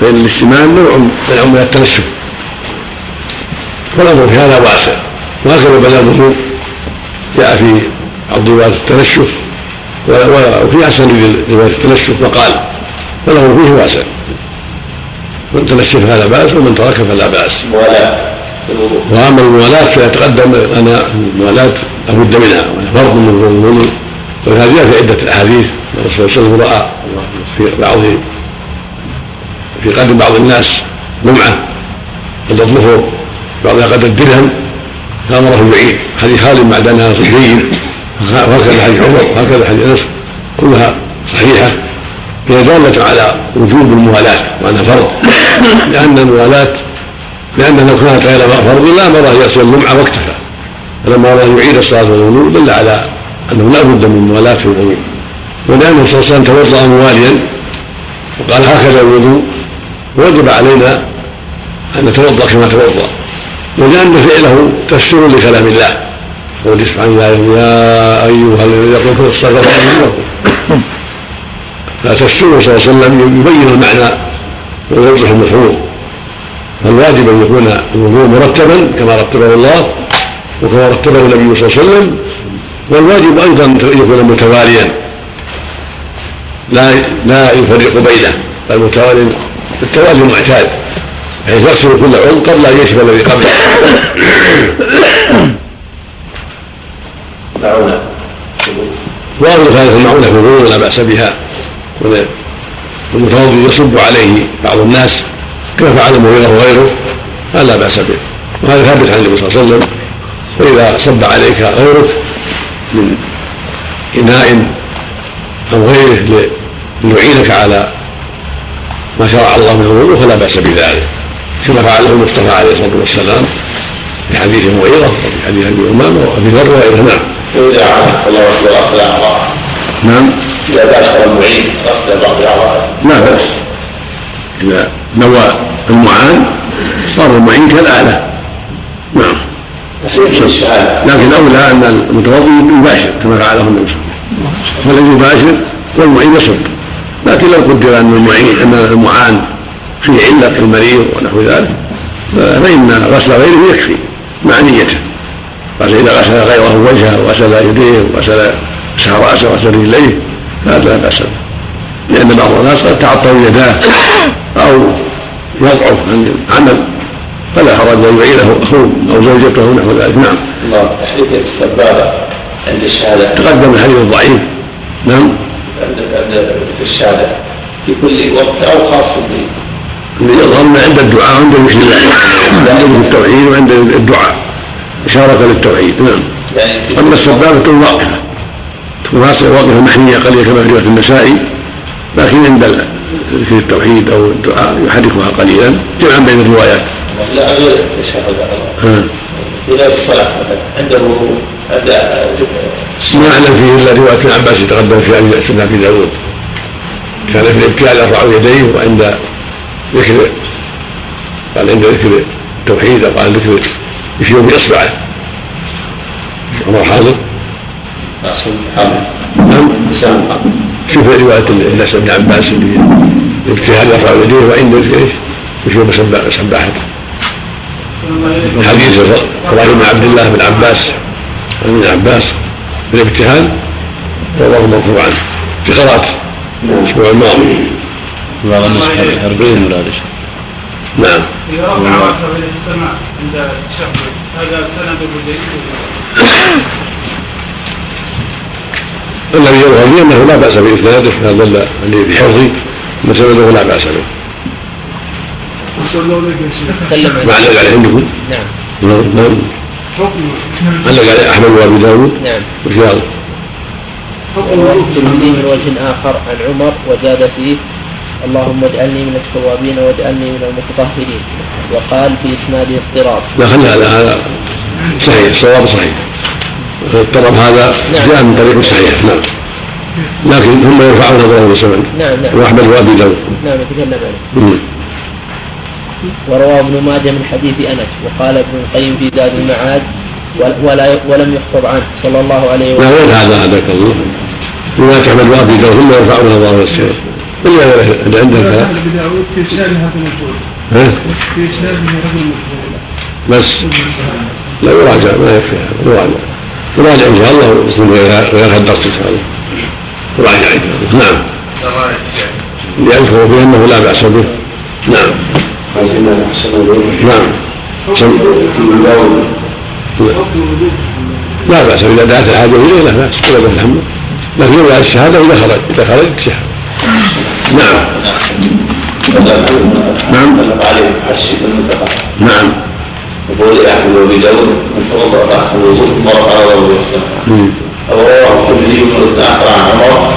فإن الاشتمال نوع من التنشف والامر في هذا واسع. وهكذا بدا الوضوء جاء في بعض روايات التنشف وفي احسن روايه التنشف مقال فالامر فيه واسع. من تنشف فلا بأس ومن ترك فلا بأس. وأما الموالاه فيتقدم أنا الموالاه لابد منها فرض من الوضوء وهذا جاء في عدة أحاديث الرسول صلى الله عليه وسلم رأى في بعض في قدم بعض الناس لمعه قد الظفر بعضها قد الدرهم. فامره بعيد. حديث خالد معدنها جيد وهكذا حديث عمر وهكذا حديث أنس. كلها صحيحة. هي دالة على وجوب الموالاة وأنها فرض. لأن الموالاة لأن لو كانت غير فرض لا أمر أن يصل اللمعة واكتفى فلما أراد أن يعيد الصلاة والوضوء دل على أنه لا بد من موالاة في الوضوء ولأنه صلى الله عليه وسلم توضأ مواليا وقال هكذا الوضوء. وجب علينا أن نتوضأ كما توضأ. ولأن فعله تفسير لكلام الله. قول سبحانه يا أيها الذين يقولون استغفر لكم فتفسيره صلى الله عليه وسلم يبين المعنى ويوضح المفهوم. فالواجب أن يكون الوضوء مرتبا كما رتبه الله وكما رتبه النبي صلى الله عليه وسلم. والواجب أيضا أن يكون متواليا. لا لا يفرق بينه. بل متوالي التوالي المعتاد بحيث يغسل كل عضو قبل ان يشفى الذي قبله. معونة واغلب هذه المعونة في الوضوء لا بأس بها. والمتوضي يصب عليه بعض الناس كما فعل المغيرة وغيره هذا لا بأس به. وهذا ثابت عن النبي صلى الله عليه وسلم. فإذا صب عليك غيرك من إناء أو غيره ليعينك على ما شرع الله من الوضوء فلا بأس بذلك. كما فعله المصطفى عليه الصلاة والسلام في حديث المغيرة وفي حديث أبي أمامة وفي ذر وغيره. نعم. وإذا عانى الله أكبر نعم. إذا باشر المعين غسل بعض أعضائه لا بأس. إذا نوى المعان صار المعين كالآلة. نعم. لكن أولى أن المتوضي يباشر كما فعله النبي صلى الله عليه وسلم. فالذي يباشر والمعين يصب. لكن لو قدر أن المعين أن المعان فيه علة كالمريض ونحو ذلك فإن غسل غيره يكفي مع نيته إذا غسل غيره وجهه وغسل يديه وغسل مسح رأسه وغسل رجليه فهذا لا بأس به. لأن بعض الناس قد تعطل يداه أو يضعف عن العمل فلا حرج أن يعينه أخوه أو زوجته نحو ذلك. نعم. الله تحريك السبابة عند الشهادة. تقدم الحديث الضعيف. نعم. عند الشهادة. في كل وقت أو خاص به يظهر عند الدعاء عند ذكر الله. عند التوحيد وعند الدعاء. إشارة للتوحيد نعم. أما السبابة تكون واقفة تكون واقفة محنية قليلة كما في رواية النسائي. لكن عند ذكر التوحيد أو الدعاء يحركها قليلا. جمعا بين الروايات. لا غير التشهد إلى الصلاة عنده عند ما أعلم فيه إلا رواية ابن عباس يتقدم في سنه ابي داود. كان في الابتلاء يرفع يديه وعند ذكر قال عند ذكر التوحيد أو قال ذكر يشير باصبعه عمر حاضر؟ حاضر نعم شوف رواية الناس ابن عباس الاجتهاد يرفع يديه وعند إيش؟ يشير بسباحته حديث إبراهيم بن عبد الله بن عباس. عن ابن عباس. في الابتهال؟ رواه مرفوعا في قراءة. الأسبوع الماضي بعض الناس يحرق باستمرار نعم. إذا رفع رأسه إلى السماء عند الشهر هذا سند جيد الذي يظهر لي أنه لا بأس باسناده هذا دل عليه بحفظه مسنده لا بأس به. معلق عليه عندكم؟ نعم. نعم. علق عليه أحمد وابي داود؟ نعم. وفي هذا؟ الترمذي من وجه آخر عن عمر وزاد فيه اللهم اجعلني من التوابين واجعلني من المتطهرين. وقال في إسناد اضطراب. لا خلي هذا هذا صحيح الصواب صحيح. اضطرب هذا جاء من طريق صحيح نعم. لكن هم يرفعون نظره السمع نعم نعم. واحمد وابي داود. نعم يتكلم عنه. وروى ابن ماجه من حديث أنس. وقال ابن القيم في زاد المعاد ولا ولم يخطب عنه. صلى الله عليه لا غير وسلم هذا هذاك الله رواية أحمد وأبي داود. ثم يرفعون نظره السمع إلا عندك كلام في اسناده هذا المجهول ها؟ في بس. لا يراجع ما يكفي هذا. يراجع. يراجع إن شاء الله ويكون غير غير الدرس إن شاء الله. يراجع إن شاء الله. نعم. ليذكر فيه أنه لا بأس به. نعم. نعم. لا بأس إذا دعت الحاجة إليه لا بأس. ولا الحمد. لكن يبدا الشهادة إذا خرج إذا خرج تشهد نعم نعم عليه المنتقى نعم وقول احمد وابي داود من توضا بعد الوضوء رفع نظره إلى السماء مم. رواه الترمذي من اخر عن عمر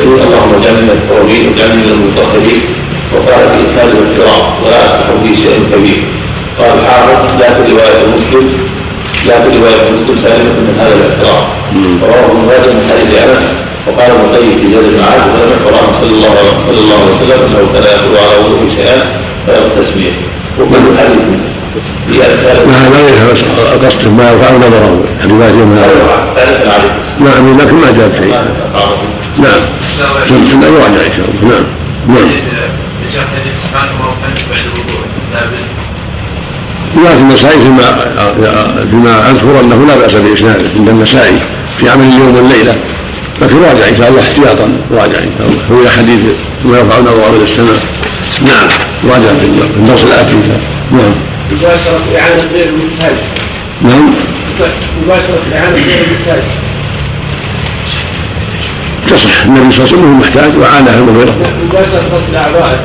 فيه اللهم التوابين واجعلني من المطهرين وقال في اسناد الاضطراب ولا اصلح فيه شيء كبير قال الحافظ لا في روايه مسلم لا في روايه مسلم سالمه من هذا الاضطراب رواه ابن من حديث أنس وقال ابن القيم في زاد بن عاد ولم القرآن صلى الله عليه وسلم انه كان يقول على وضوء شيئا فلا التسمية. وكل حديث نعم ليس قصد ما يرفع نظره روايه من نعم لكن ما جاب شيء. نعم. لا يراجع إن شاء الله. نعم. نعم. رواية النسائي فيما فيما أذكر أنه لا بأس بإسناده عند النسائي في عمل اليوم والليلة. لكن راجع إن شاء الله احتياطا راجع إن شاء الله. هو حديث ما يرفع نظره إلى السماء. نعم راجع في الدرس الاتي نعم. مباشرة إعانة غير المحتاج. نعم. مباشرة إعانة غير المحتاج. تصح النبي صلى الله عليه وسلم محتاج وعانها المغيرة مباشرة غسل أعضائه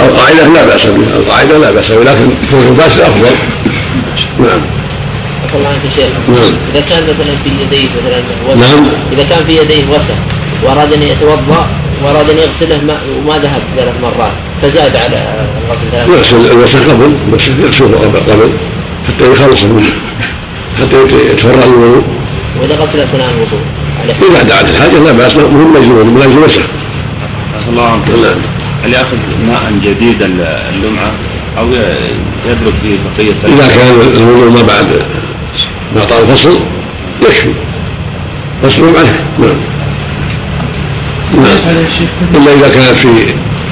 القاعدة لا بأس بها القاعدة لا بأس بها لكن كون المباشر أفضل. نعم. عفى الله عنك يا شيخ نعم. إذا كان مثلا في يديه مثلا وسخ نعم. إذا كان في يديه وسخ وأراد أن يتوضأ وأراد أن يغسله ما وما ذهب ثلاث مرات فزاد على الغسل ثلاث مرات. يغسل الوسخ قبل بس يغسله قبل حتى يخلص منه حتى يتفرغ للوضوء وإذا غسل أثناء الوضوء عليه. إذا دعت الحاجة لا بأس مهم لا يلزم وسخ. الله عنك. نعم. هل يأخذ ماء جديد اللمعة؟ أو يترك فيه بقية إذا كان الوضوء ما بعد طال الفصل يكفي غسل عنه نعم. نعم. إلا إذا كانت في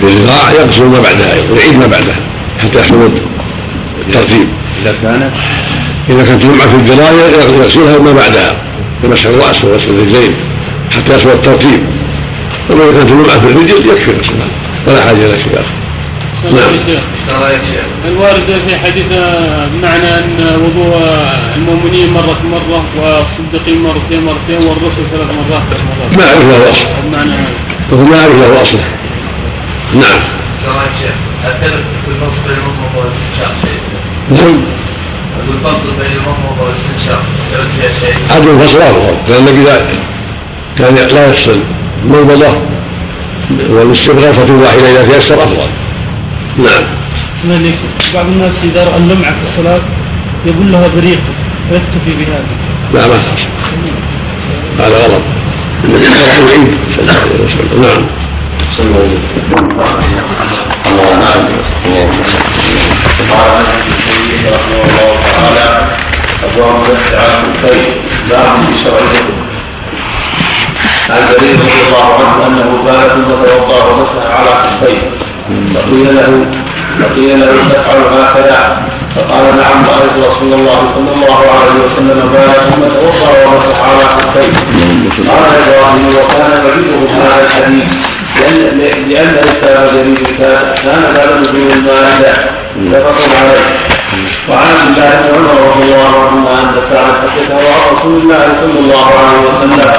في الزراع يغسل ما بعدها أيضا يعيد ما بعدها حتى يحصل الترتيب إذا كانت إذا كانت جمعة في الدراية يغسلها ما بعدها. بمسح الرأس وغسل الرجلين حتى يحصل الترتيب. أما إذا كانت جمعة في الرجل يكفي غسلها ولا حاجة إلى شيء آخر. نعم. الوارد في حديث بمعنى أن وضوء المؤمنين مرة مرة والصديقين مرتين مرتين والرسل ثلاث مرات. ثلاث مرات ما أعرف له أصل بمعنى وهو ما أعرف له أصل نعم. الفرق في الفصل بين المضمضة والاستنشاق. شيء نعم. الفصل بين المضمضة والاستنشاق. يرد فيها شيء. عدم الفصل أفضل لأن إذا كان لا يفصل المنضدة والاستبغاء فتوضع إلى إذا تيسر أفضل. نعم. اسمعني بعض الناس إذا رأى اللمعة في الصلاة يقول لها بريق ويكتفي بهذا. لا ما هذا غلط. النبي صلى الله عليه وسلم صلى الله عليه وسلم نعم صلى الله. عليه وسلم الله نعم. قال رحمه الله تعالى اللهم استعان الخير في شرع عن جرير رضي الله عنه أنه كان ثم توضا ومسح على خفيه فقيل له فقيل له تفعل هكذا فقال نعم رأيت رسول الله صلى الله عليه وسلم قال ثم توضا ومسح على خفيه. قال إبراهيم وكان يعيده هذا الحديث لأن لأن اسلام جرير كان كان بعد نزول المائده متفق عليه. وعن عبد الله بن عمر رضي الله عنهما أن سعد حدثه عن رسول الله صلى الله عليه وسلم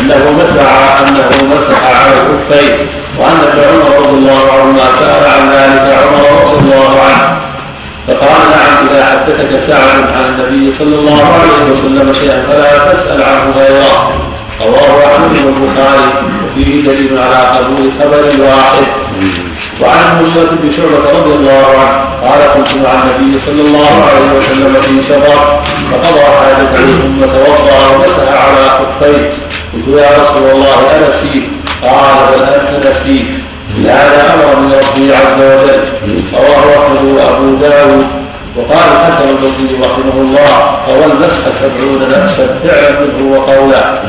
أنه مسح أنه مسح على الكفين وأن ابن عمر رضي الله عنهما سأل عن ذلك عمر رضي الله عنه. فقال نعم إذا حدثك سعد عن النبي صلى الله عليه وسلم شيئا فلا تسأل عنه غيره. رواه أحمد البخاري وفيه دليل على قبول خبر واحد. وعن مغيرة بن شعبة رضي الله عنه قال كنت مع النبي صلى الله عليه وسلم في سفر فقضى حاجته ثم توضأ ومسح على خفيه. قلت يا رسول الله أنسيت قال بل أنت نسيت. لهذا أمر من ربي عز وجل. رواه أحمد وأبو داود. وقال الحسن البصري رحمه الله روى المسح سبعون نفسا فعلا منه وقولا.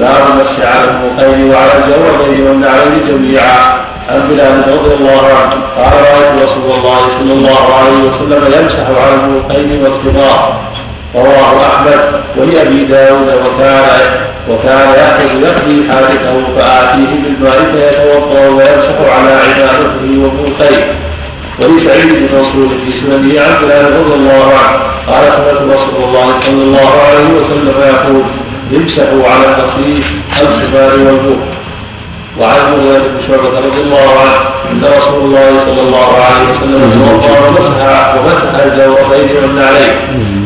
باب المسح على المقيم وعلى الجوابين والنعلين جميعا. عن بلال رضي الله عنه قال رايت رسول الله صلى الله عليه وسلم يمسح على المقيم والكبار رواه احمد ولابي داود وكان وكان ياخذ يقضي حاجته فاتيه بالماء فيتوضا ويمسح على عبادته وموقيه ولسعيد بن مسعود في سننه عن بلال رضي الله عنه قال سمعت رسول الله صلى الله عليه وسلم يقول امسحوا على النصيب الحمار والبوق وعن مغيرة بن شعبة رضي الله عنه أن رسول الله صلى الله عليه وسلم توضأ ومسح ومسح الجوابين والنعلين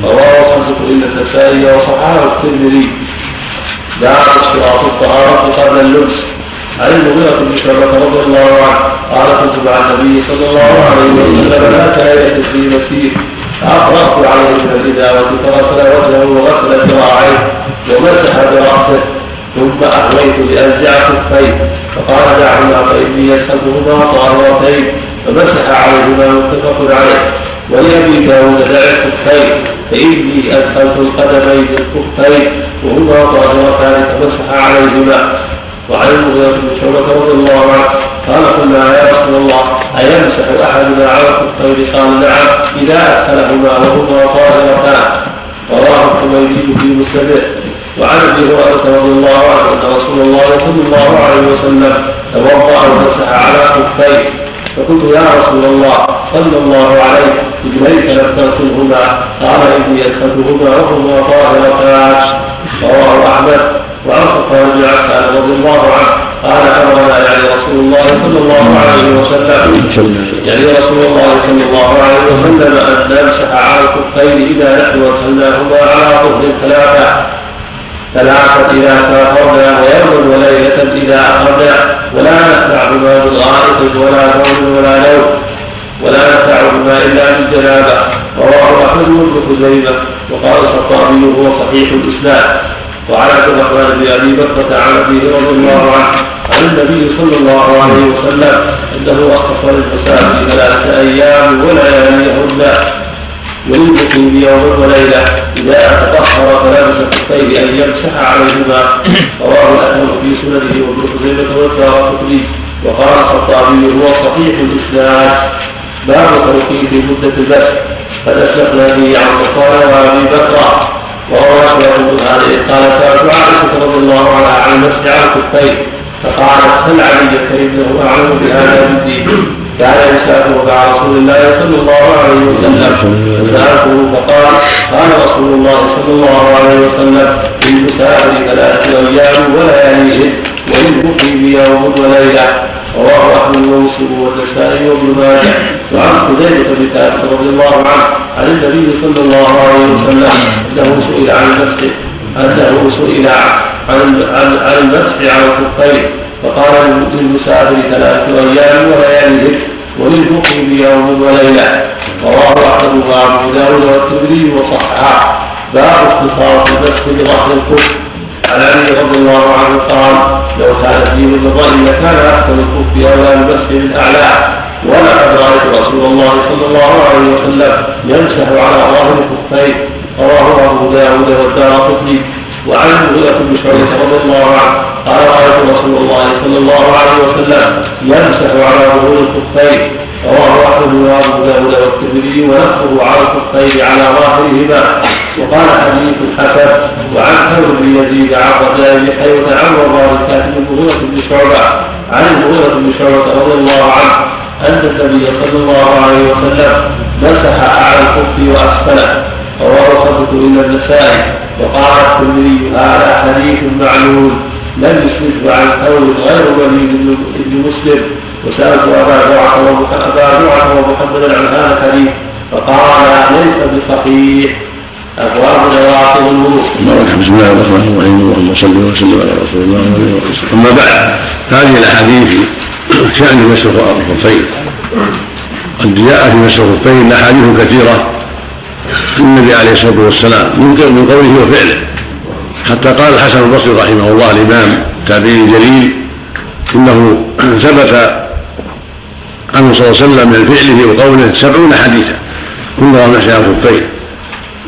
رواه الخمسة إلا النسائي وصححه الترمذي لا اشتراط الطهارة قبل اللبس عن المغيرة بن شعبة رضي الله عنه قال كنت مع النبي صلى الله عليه وسلم لا كاية في مسير فأفرغت عليه من الإداوة فغسل وجهه وغسل ذراعيه ومسح برأسه ثم أهويت لأنزع خفيه فقال دعهما فإني يسحبهما طاهرتين فمسح عليهما متفق عليه. ولأبي داود دع الخفين فإني أدخلت القدمين الخفين وهما طاهرتان فمسح عليهما. وعن المغيرة بن شعبة رضي الله عنه قال قلنا يا رسول الله أيمسح أحدنا على الخفين قال نعم إذا أدخلهما وهما طاهرتان رواه الحميدي في مسنده. وعن أبي هريرة رضي الله عنه أن رسول الله صلى الله عليه وسلم توضأ ومسح على خفيه. فقلت يا رسول الله صلى الله عليه رجليك لم تغسلهما قال إني ادخلتهما وهما طاهرتان رواه أحمد وعن صفوان بن عسان رضي الله عنه. قال أمرنا يعني رسول الله صلى الله عليه وسلم. يعني رسول الله صلى الله عليه وسلم أن نمسح على الكفين إذا نحن ادخلناهما على طهر ثلاثة ثلاثة إذا سافرنا ويوم وليلة إذا أخرنا ولا نتبع بما من غائط ولا نوم ولا نوم. ولا نتبع بما إلا بالجنابة. رواه أحمد بن خزيمة وقال الخطابي هو صحيح الإسلام وعن عبد الرحمن بن أبي بكرة عن أبيه رضي الله عنه عن النبي صلى الله عليه وسلم أنه اختصر المساجد ثلاثة أيام ولياليهن وللمقيم يوم وليلة إذا تطهر فلبس كفيه أن يمسح عليهما. رواه الأحمد في سننه وابن خزيمة والدار قطني وقال الخطابي هو صحيح الإسلام باب توقيت مدة المسح قد أسلفنا به عن صفوان وأبي بكر. وهو يقول عليه قال سألت عائشة رضي الله عنها عن المسح على الكفين. فقالت سل علي فإنه أعلم بهذا الدين؟ كان يسافر مع رسول الله صلى الله عليه وسلم. فسألته فقال قال رسول الله صلى الله عليه وسلم للمسافر ثلاثة أيام ولياليهن وللمقيم يوم وليلة. رواه أحمد ومسلم والنسائي وابن ماجه. وعن حذيفة بن ثابت رضي الله عنه عن النبي صلى الله عليه وسلم أنه سئل عن المسح أنه سئل عن عن المسح على الكفين فقال للمسافر ثلاثة أيام وليالي وللمقيم يوم وليلة. رواه أحمد وأبو داود والترمذي وصححه. باب اختصاص المسح بظهر الكف عن علي رضي الله عنه قال لو كان الدين من لكان أسفل الكف أولى المسح من أعلاه ولقد رأيت رسول الله صلى الله عليه وسلم يمسح على ظاهر الكفين رواه أبو داود والدار قطني. وعن المغيرة بن شعبة رضي الله عنه قال رأيت رسول الله صلى الله عليه وسلم يمسح على ظهور الكفين رواه أحمد وأبو داود والترمذي ونقله على الكفين على ظاهرهما. وقال حديث حسن وعن ثور بن يزيد عن رجاء بن حيوة عن وراء الكاتب المغيرة بن شعبة عن المغيرة بن شعبة رضي الله عنه أن النبي صلى الله عليه وسلم مسح أعلى الكف وأسفله. رواه خمسة إلا النسائي وقال الترمذي هذا حديث معلول لم يسند عن قول غير وليد بن مسلم. وسألت أبا زرعة أبا زرعة ومحمدا عن هذا الحديث فقال ليس بصحيح. أبواب نواقض. بسم الله الرحمن الرحيم اللهم صل وسلم على رسول الله عليه وسلم أما بعد هذه الأحاديث شأن مسح الخفين قد جاء في مسح الخفين أحاديث كثيرة. النبي عليه الصلاة والسلام من قوله وفعله. حتى قال الحسن البصري رحمه الله الإمام تابعي الجليل إنه ثبت عنه صلى الله عليه وسلم من فعله وقوله سبعون حديثا. كلها مسح الخفين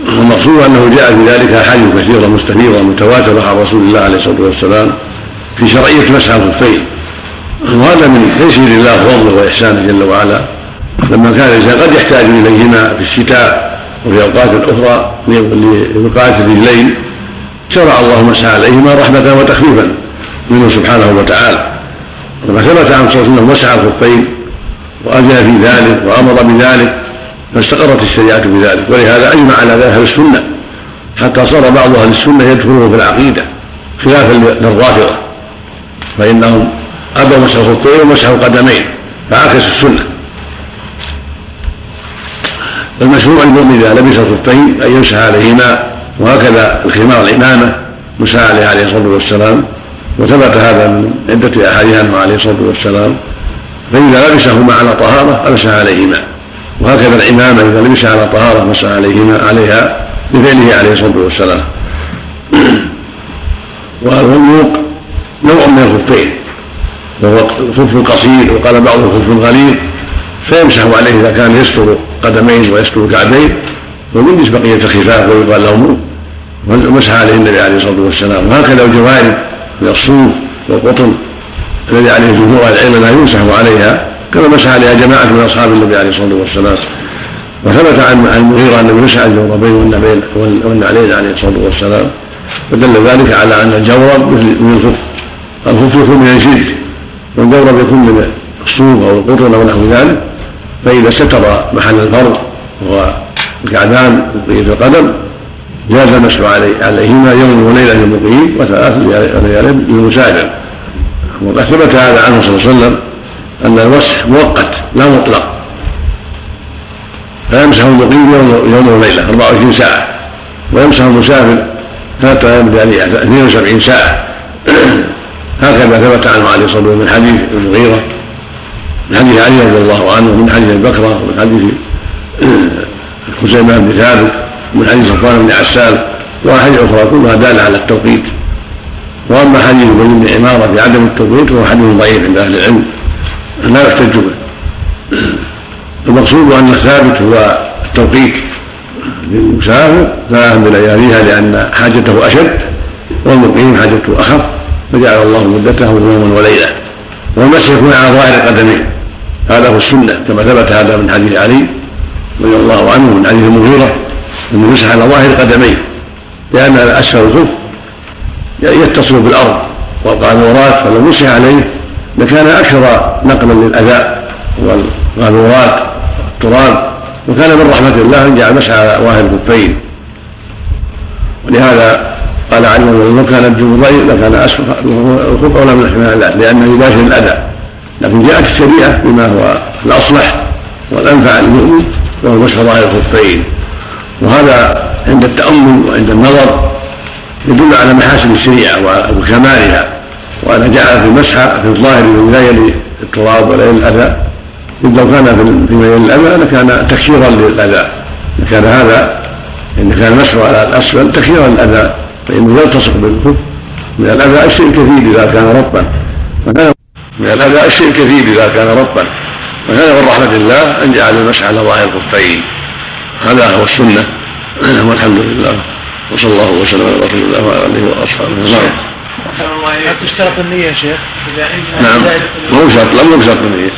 والمقصود أنه جاء في ذلك احاديث كثيره مستفيضه متواتره عن رسول الله عليه الصلاة والسلام في شرعية مسح الخفين وهذا من تيسير الله وفضله وإحسانه جل وعلا. لما كان الإنسان قد يحتاج إليهما في الشتاء وفي أوقات أخرى لوقايه الرجلين شرع الله مسح عليهما رحمة وتخفيفا منه سبحانه وتعالى. وما ثبت عن صلى وسلم مسح الخفين وأذن في ذلك وأمر بذلك فاستقرت الشريعة بذلك. ولهذا أجمع على ذلك أهل السنة حتى صار بعض أهل السنة يدخلون في العقيدة خلافا للرافضة. فإنهم أبوا مسح الخفين ومسحوا القدمين. فعكسوا السنة. المشروع المؤمن إذا لبس الخفين أن يمسح عليهما وهكذا الخمار الامامه مساء عليه عليه الصلاة والسلام وثبت هذا من عدة أحاديث عنه عليه الصلاة والسلام. فإذا لبسهما على طهارة لبس عليهما وهكذا العمامة إذا لبس على طهارة مسح عليهما عليها بفعله عليه الصلاة والسلام. والوضوء نوع من الخفين وهو الخف القصير وقال بعضهم الخف الغليظ فيمسح عليه إذا كان يستر. قدمين ويستر كعبين ويجلس بقية الخفاف ويقال لهم. ومسح عليه النبي عليه الصلاة والسلام. وهكذا الجوارب من الصوف والقطن الذي عليه جمهور العلم لا يمسح عليها كما مسح عليها جماعة من أصحاب النبي عليه الصلاة والسلام. وثبت عن المغيرة انه مسح الجوربين والنعلين والنعلين عليه الصلاة والسلام. فدل ذلك على أن الجورب مثل الخف الخف يكون من الجلد والجورب يكون من الصوف أو القطن أو نحو ذلك. فإذا ستر محل الفرض وهو الكعبان وبقيه القدم جاز المسح عليهما يوم وليلة للمقيم وثلاث ليال للمسافر وقد ثبت هذا عنه صلى الله عليه وسلم أن المسح مؤقت لا مطلق. فيمسح المقيم يوم يوم وليلة 24 ساعة. ويمسح المسافر ثلاثة أيام يعني 72 ساعة. هكذا ثبت عنه عليه الصلاة والسلام من حديث المغيرة من حديث علي رضي الله عنه ومن حديث البكرة ومن حديث خزيمة بن ثابت ومن حديث صفوان بن عسال وأحاديث أخرى كلها دالة على التوقيت وأما حديث ابن بن عمارة في عدم التوقيت فهو حديث ضعيف عند أهل العلم لا يحتج به. المقصود أن الثابت هو التوقيت للمسافر ثلاثا بلياليها لأن حاجته أشد والمقيم حاجته أخف فجعل الله مدته يوما وليلة والمسح يكون على ظاهر قدميه هذا هو السنة كما ثبت هذا من حديث علي رضي الله عنه من حديث المغيرة أنه مسح على ظاهر قدميه لأن أسفل الخف يتصل بالأرض والقاذورات فلو مسح عليه لكان أكثر نقلا للأذى والغاذورات والتراب وكان من رحمة الله أن جعل مسح على ظاهر الكفين ولهذا قال عنه لو كان الجنب ضيق لكان أسفل الخف اولى من لأنه يباشر الأذى. لكن جاءت الشريعة بما هو الأصلح والأنفع للمؤمن وهو مسح ظاهر الخفين. وهذا عند التأمل وعند النظر يدل على محاسن الشريعة وكمالها. وان جعل في المسح في الظاهر لا يلي التراب ولا يلي الأذى. إذ لو كان في يلي الأذى لكان تكثيرا للأذى. لكان هذا إن كان المسح على الأسفل تكثيرا للأذى فإنه يلتصق بالخف من الأذى الشيء الكثير إذا كان رطبا من الاذى الشيء الكثير إذا كان رطبا فكان من رحمة الله أن جعل المسح على ظاهر الخفين. هذا هو السنة. والحمد لله. وصلى الله وسلم على رسول الله وعلى آله وأصحابه. نعم. هل تشترط النية يا شيخ؟ نعم. مو شرط. لم يشترط النية.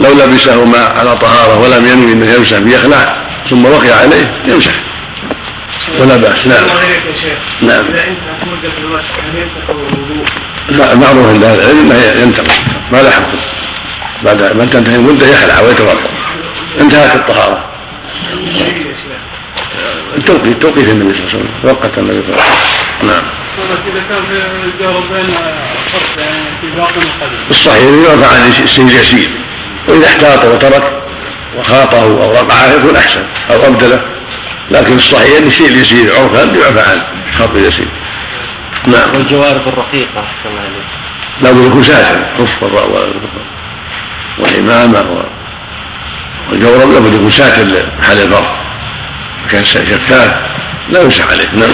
لو لبسهما على طهارة ولم ينوي أنه يمسح بيخلع ثم وقع عليه يمسح. ولا بأس. نعم. نعم. إذا انت مدة المسح هل يمسح الوضوء؟ معروف عند أهل العلم انه ينتقل ما له حكم بعد ما تنتهي المدة يخلع ويتوضا انتهت الطهارة. التوقيت توقيت النبي صلى الله عليه وسلم وقت النبي صلى الله عليه وسلم. نعم. اذا كان في الجاربين فرق يعني في باطن القدم الصحيح يرفع عن الشيء اليسير وإذا احتاط وترك وخاطه أو رقعه يكون أحسن أو أبدله. لكن الصحيح أن الشيء اليسير عرفا يعفى عنه خط اليسير. نعم. والجوارب الرقيقة أحسن الله عليك لابد يكون ساتر خف والعمامة والجورب لابد يكون ساتر لمحل الفرض كان شفاف. لا يمسح عليه. نعم.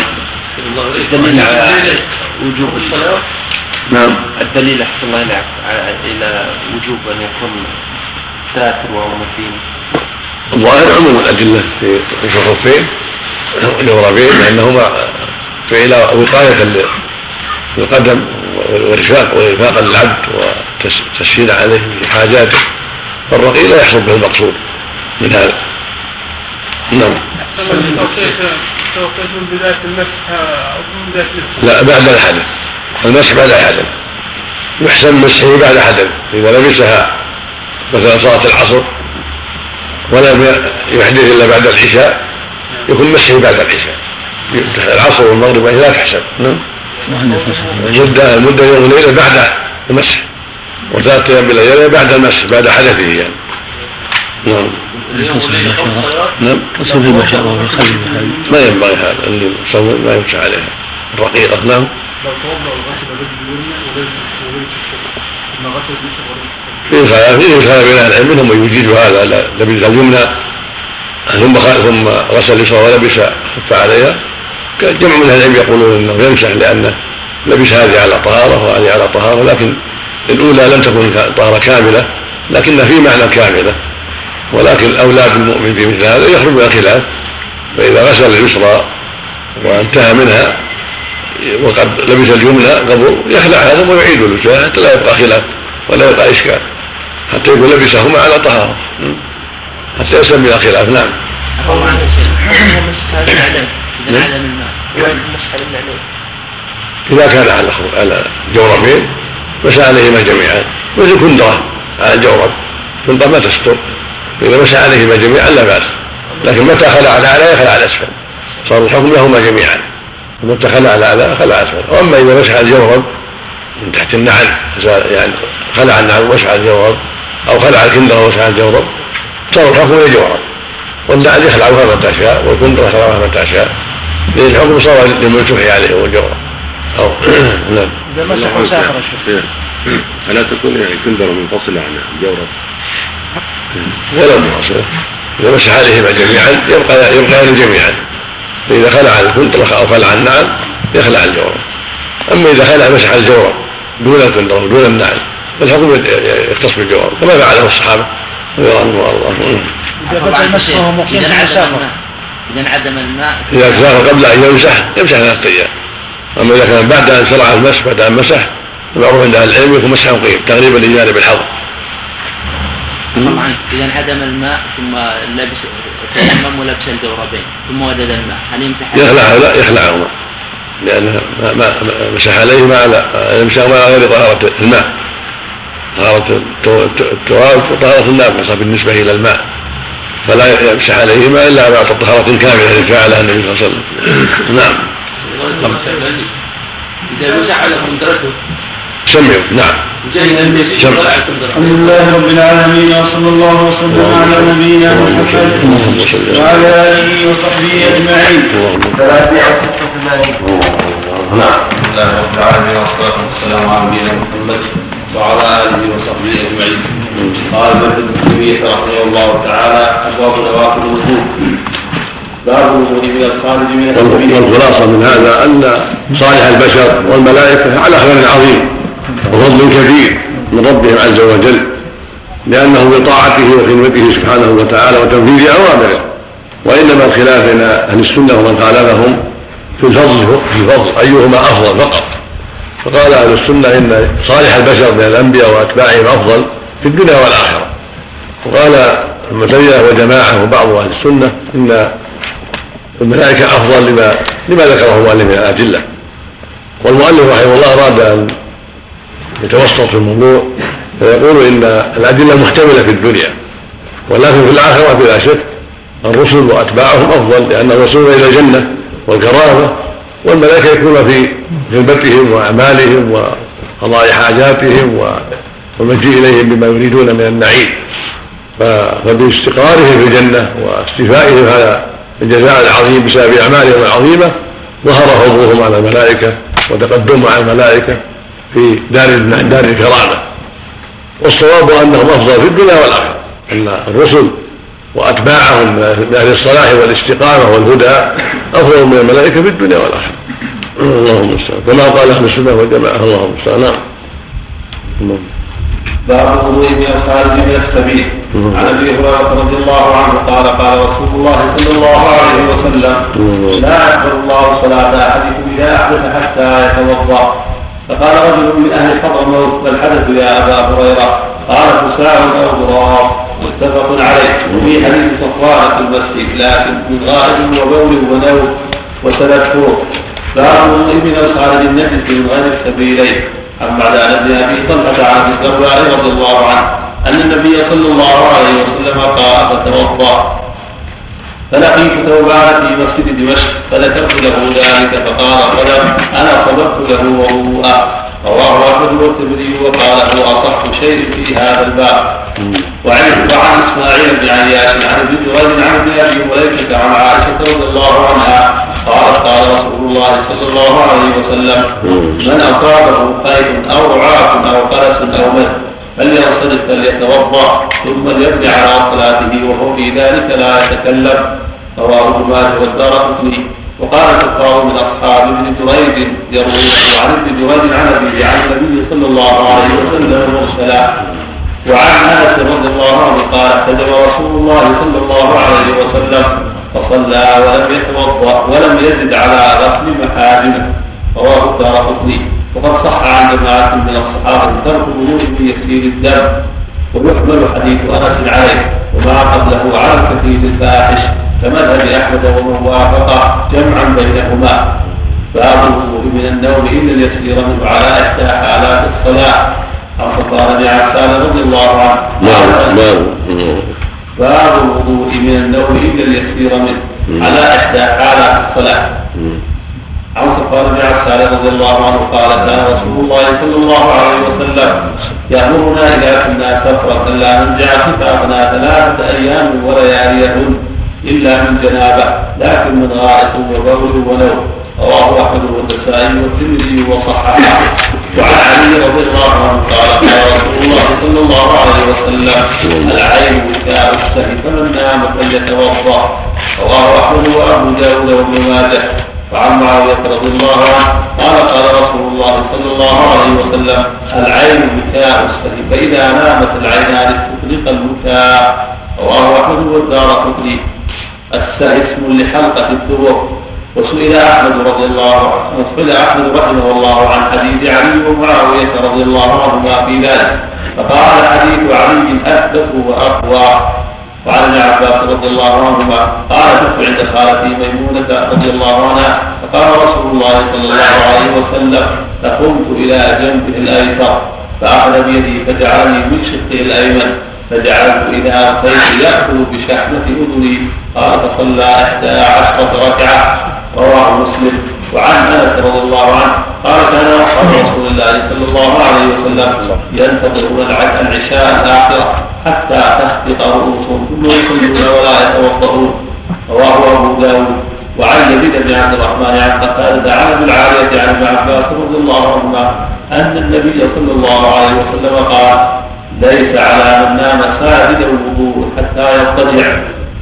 الدليل على وجوب الصلاة؟ نعم. الدليل أحسن الله على- إلى وجوب أن يكون ساتر وهو الظاهر عموم الأدلة في في الخفين الجوربين لأنهما فعل وقاية للقدم ورفاق ورفاقا للعبد وتسهيل عليه في حاجاته فالرقي لا يحصل به المقصود من هذا. نعم. من بداية المسح أو من بداية. لا بعد الحدث. المسح بعد الحدث. يحسن مسحه بعد حدث إذا لبسها مثلا صلاة العصر ولم يحدث إلا بعد العشاء يكون مسحه بعد العشاء. العصر والمغرب وهي لا تحسب نعم. المدة المدة يوم وليلة بعد المسح. وثلاثة أيام بليلة بعد المسح بعد حدثه يعني. نعم. نعم. تصل البشرة ما ينبغي هذا اللي يصور ما يمسح عليها الرقيقة نعم. لو توضأ وغسل رجل اليمنى ثم غسل فيه خلاف فيه خلاف بين أهل العلم منهم من يجيد هذا لبس اليمنى ثم ثم غسل اليسرى ولبس خف عليها. جمع من أهل العلم يقولون إنه يمسح لأنه لبس هذه على طهارة وهذه على طهارة لكن الأولى لم تكن طهارة كاملة لكنها في معنى كاملة. ولكن أولاد المؤمن في مثل هذا يخرج من الخلاف فإذا غسل اليسرى وانتهى منها وقد لبس اليمنى قبل يخلعها ثم يعيد لبسها حتى لا يبقى خلاف ولا يبقى إشكال حتى يكون لبسهما على طهارة. حتى يسلم بلا خلاف. نعم. مسح النعلين إذا نعم. انعدم الماء مسح إذا كان على على جوربين مسح عليهما جميعا. مثل كندره على الجورب. كندره ما تستر. إذا مسح عليهما جميعا لا بأس. لكن متى خلع الاعلى يخلع الاسفل صار الحكم لهما جميعا. متى خلع الاعلى خلع الاسفل واما إذا مسح الجورب من تحت النعل يعني خلع النعل ومسح الجورب أو خلع الكندره ومسح الجورب صار الحكم للجورب والنعل يخلعها متى شاء والكندره يخلعها متى شاء لأن الحكم صار للمنسوح عليه والجورب أو نعم. إذا مسح وسافر الشيخ ألا تكون يعني كندرة منفصلة عن الجورب ولا منفصلة إذا مسح عليهما جميعا يبقى يبقيان جميعا. فإذا خلع الكندرة أو خلع النعل يخلع الجورب أما إذا خلع مسح الجورب دون الكندرة ودون النعل فالحكم يختص بالجورب كما فعله الصحابة. رضي الله عنهم وأرضاهم. إذا بدأ مسحه مقيم إذا في انعدم الماء إذا سافر قبل أن يمسح يمسح ثلاثة أيام أما إذا كان بعد أن شرع المسح بعد أن مسح المعروف عند أهل العلم يكون مسحا قيم تقريبا لجانب طبعا إذا انعدم الماء ثم لبس تيمم ولبس الجوربين ثم وجد الماء هل يمسح؟ يخلعه لا يخلعهما لأنه ما ما مسح عليهما على يمسح على غير طهارة الماء. طهارة التراب وطهارة الناقصة بالنسبة إلى الماء. فلا يمسح عليهما إلا بعد طهارة كاملة التي فعلها النبي صلى الله عليه وسلم. نعم. إذا مسح على كندرته سمعوا. نعم. الحمد لله رب العالمين وصلى الله وسلم على نبينا محمد اللهم صل وعلى آله وصحبه أجمعين. نعم. بسم الله رب العالمين والصلاة والسلام على نبينا محمد وعلى آله وصحبه أجمعين. قال ابن تيمية رحمه الله تعالى أبواب نوافل الوضوء باب الوضوء من الخارج من السبيل. والخلاصة من هذا أن صالح البشر والملائكة على خير عظيم وفضل كبير من ربهم عز وجل لأنهم بطاعته وخدمته سبحانه وتعالى وتنفيذ أوامره. وإنما الخلاف بين أهل السنة ومن خالفهم في الفضل في الفضل أيهما أفضل فقط. فقال أهل السنة إن صالح البشر من الأنبياء وأتباعهم أفضل. في الدنيا والآخرة. وقال تيمية وجماعة وبعض أهل السنة إن الملائكة أفضل لما لما ذكره المؤلف من الأدلة. والمؤلف رحمه الله أراد أن يتوسط في الموضوع فيقول إن الأدلة محتملة في الدنيا ولكن في الآخرة بلا شك الرسل وأتباعهم أفضل لأنهم يصلون إلى الجنة والكرامة والملائكة يكونون في خدمتهم وأعمالهم وقضاء حاجاتهم والمجيء إليهم بما يريدون من النعيم. فباستقرارهم في الجنة واستيفائهم هذا الجزاء العظيم بسبب أعمالهم العظيمة ظهر فضلهم على الملائكة وتقدمهم على الملائكة في دار دار الكرامة. والصواب أنهم أفضل في الدنيا والآخرة أن الرسل وأتباعهم من أهل الصلاح والاستقامة والهدى أفضل من الملائكة في الدنيا والآخرة. اللهم المستعان كما قال أهل السنة والجماعة اللهم المستعان نعم. باب الوضوء من الخارج من السبيل. عن أبي هريرة رضي الله عنه قال قال رسول الله صلى الله عليه وسلم لا يقبل الله صلاة أحدكم اذا احدث حتى يتوضأ. فقال رجل من أهل حضرموت ما الحدث يا أبا هريرة؟ قال فساع أو ضراب. متفق عليه. وفي حديث صفوان في المسجد لكن من غائب وبول ونوم وسنذكره باب من الخارج النجس من غير السبيلين. عن بعد بن أبي طلحة عن الدرداء رضي الله عنه أن النبي صلى الله عليه وسلم قال فتوضا فلقيت ثوبان في مسجد دمشق فذكرت له ذلك فقال صدق أنا صدقت له وضوءا رواه أحمد والترمذي وقال هو أصح شيء في هذا الباب. وعن وعن إسماعيل بن عياش عن ابن جريج عن ابن أبي مليكه عن عائشة رضي الله عنها قالت قال رسول الله صلى الله عليه وسلم من أصابه خير أو رعاة أو قلس أو مد فلينصرف فليتوضأ ثم ليبني على صلاته وهو في ذلك لا يتكلم. رواه ماجه والدار وقال الفقهاء من أصحاب ابن جريج يروونه عن ابن جريج عن ابيه عن النبي صلى الله عليه وسلم مرسلا. وعن أنس رضي الله عنه قال احتجب رسول الله صلى الله عليه وسلم فصلى ولم يتوضأ ولم يزد على غسل محارمه رواه الدار قطني. وقد صح عن جماعة من الصحابه ترك من يسير الدم. ويحمل حديث أنس عليه وما قبله على الكثير الفاحش كمذهب أحمد ومن وافق جمعا بينهما. باب الوضوء من النوم الا اليسير منه على إحدى حالات الصلاة. عن صفوان بن عسان رضي الله عنه. نعم نعم. باب الوضوء من النوم الا اليسير منه على إحدى حالات الصلاة. عن صفوان بن عسان رضي الله عنه قال كان رسول الله صلى الله عليه وسلم يأمرنا إذا كنا سفرة لا ننزع خفافنا ثلاثة أيام ولياليهن إلا من جنابة لكن من غائط وبول ونوم. رواه أحمد والنسائي والترمذي وصححه. وعن علي رضي الله عنه قال قال رسول الله صلى الله عليه وسلم العين وكاء السهي فمن نام فليتوضأ. رواه أحمد وأبو داود وابن ماجه. وعن معاوية رضي الله عنه قال قال رسول الله صلى الله عليه وسلم العين بكاء السهي فإذا نامت العينان استطلق البكاء رواه أحمد والدار قطني. السهي اسم لحلقة الدبر وسئل أحمد رضي الله عنه وسئل أحمد رحمه الله عن حديث علي ومعاوية رضي الله عنهما في ذلك. فقال حديث علي أثبت وأقوى. وعن ابن عباس رضي الله عنهما قال كنت عند خالتي ميمونة رضي الله عنها فقال رسول الله صلى الله عليه وسلم فقمت إلى جنبه الأيسر فأخذ بيدي فجعلني من شقه الأيمن فجعلت إذا ألقيت يأخذ بشحمة أذني قال فصلى إحدى عشرة ركعة. رواه مسلم. وعن أنس رضي الله عنه قال كان أصحاب رسول الله صلى الله عليه وسلم ينتظرون العشاء الآخرة. حتى تخفق رؤوسهم ثم يصلون ولا يتوضؤون رواه أبو داود وعن يزيد بن عبد الرحمن عن قتادة عن أبي العالية عن ابن عباس رضي الله عنهما أن النبي صلى الله عليه وسلم قال ليس على من نام ساجد الوضوء حتى يضطجع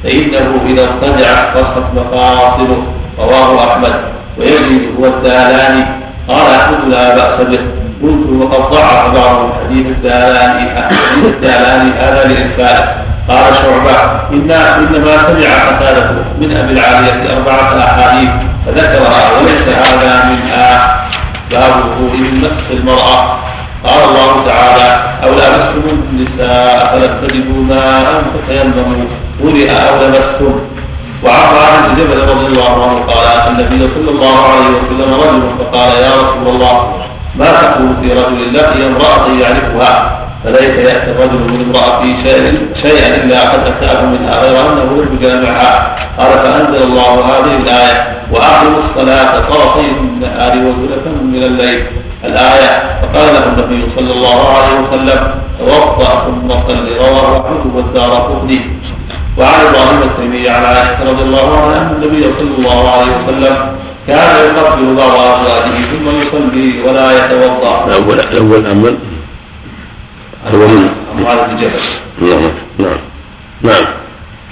فإنه إذا ارتجع صرخت مفاصله رواه أحمد. ويزيد هو الدالاني. قال أحمد لا بأس به. قلت وقد ضعف بعض حديث الدالاني حديث الدالاني هذا لإرساله قال شعبة إن إنما سمع قتادة من أبي العالية أربعة أحاديث فذكرها وليس هذا منها باب من مس المرأة. قال الله تعالى أو لامستم النساء فلم تجدوا ماء فتيمموا. ولئ أو لمستم وعن معاذ بن جبل رضي الله عنه قال النبي صلى الله عليه وسلم رجل فقال يا رسول الله ما تقول في رجل لقي امرأة يعرفها. فليس يأتي الرجل من امرأته شيئا شيئا إلا قد أتاه منها غير أنه لم يجامعها قال فأنزل الله هذه الآية. وأقم الصلاة طرفي النهار وزلفا من الليل. الآية فقال له النبي صلى الله عليه وسلم توضأ ثم صل رواه أحمد والدار قطني. وعن إبراهيم التيمي عن عائشة رضي الله عنها أن النبي صلى الله عليه وسلم كان يقبل بعض ازواجه ثم يصلي ولا يتوضأ. الأول الأول اول اول معاذ بن جبل. نعم نعم نعم.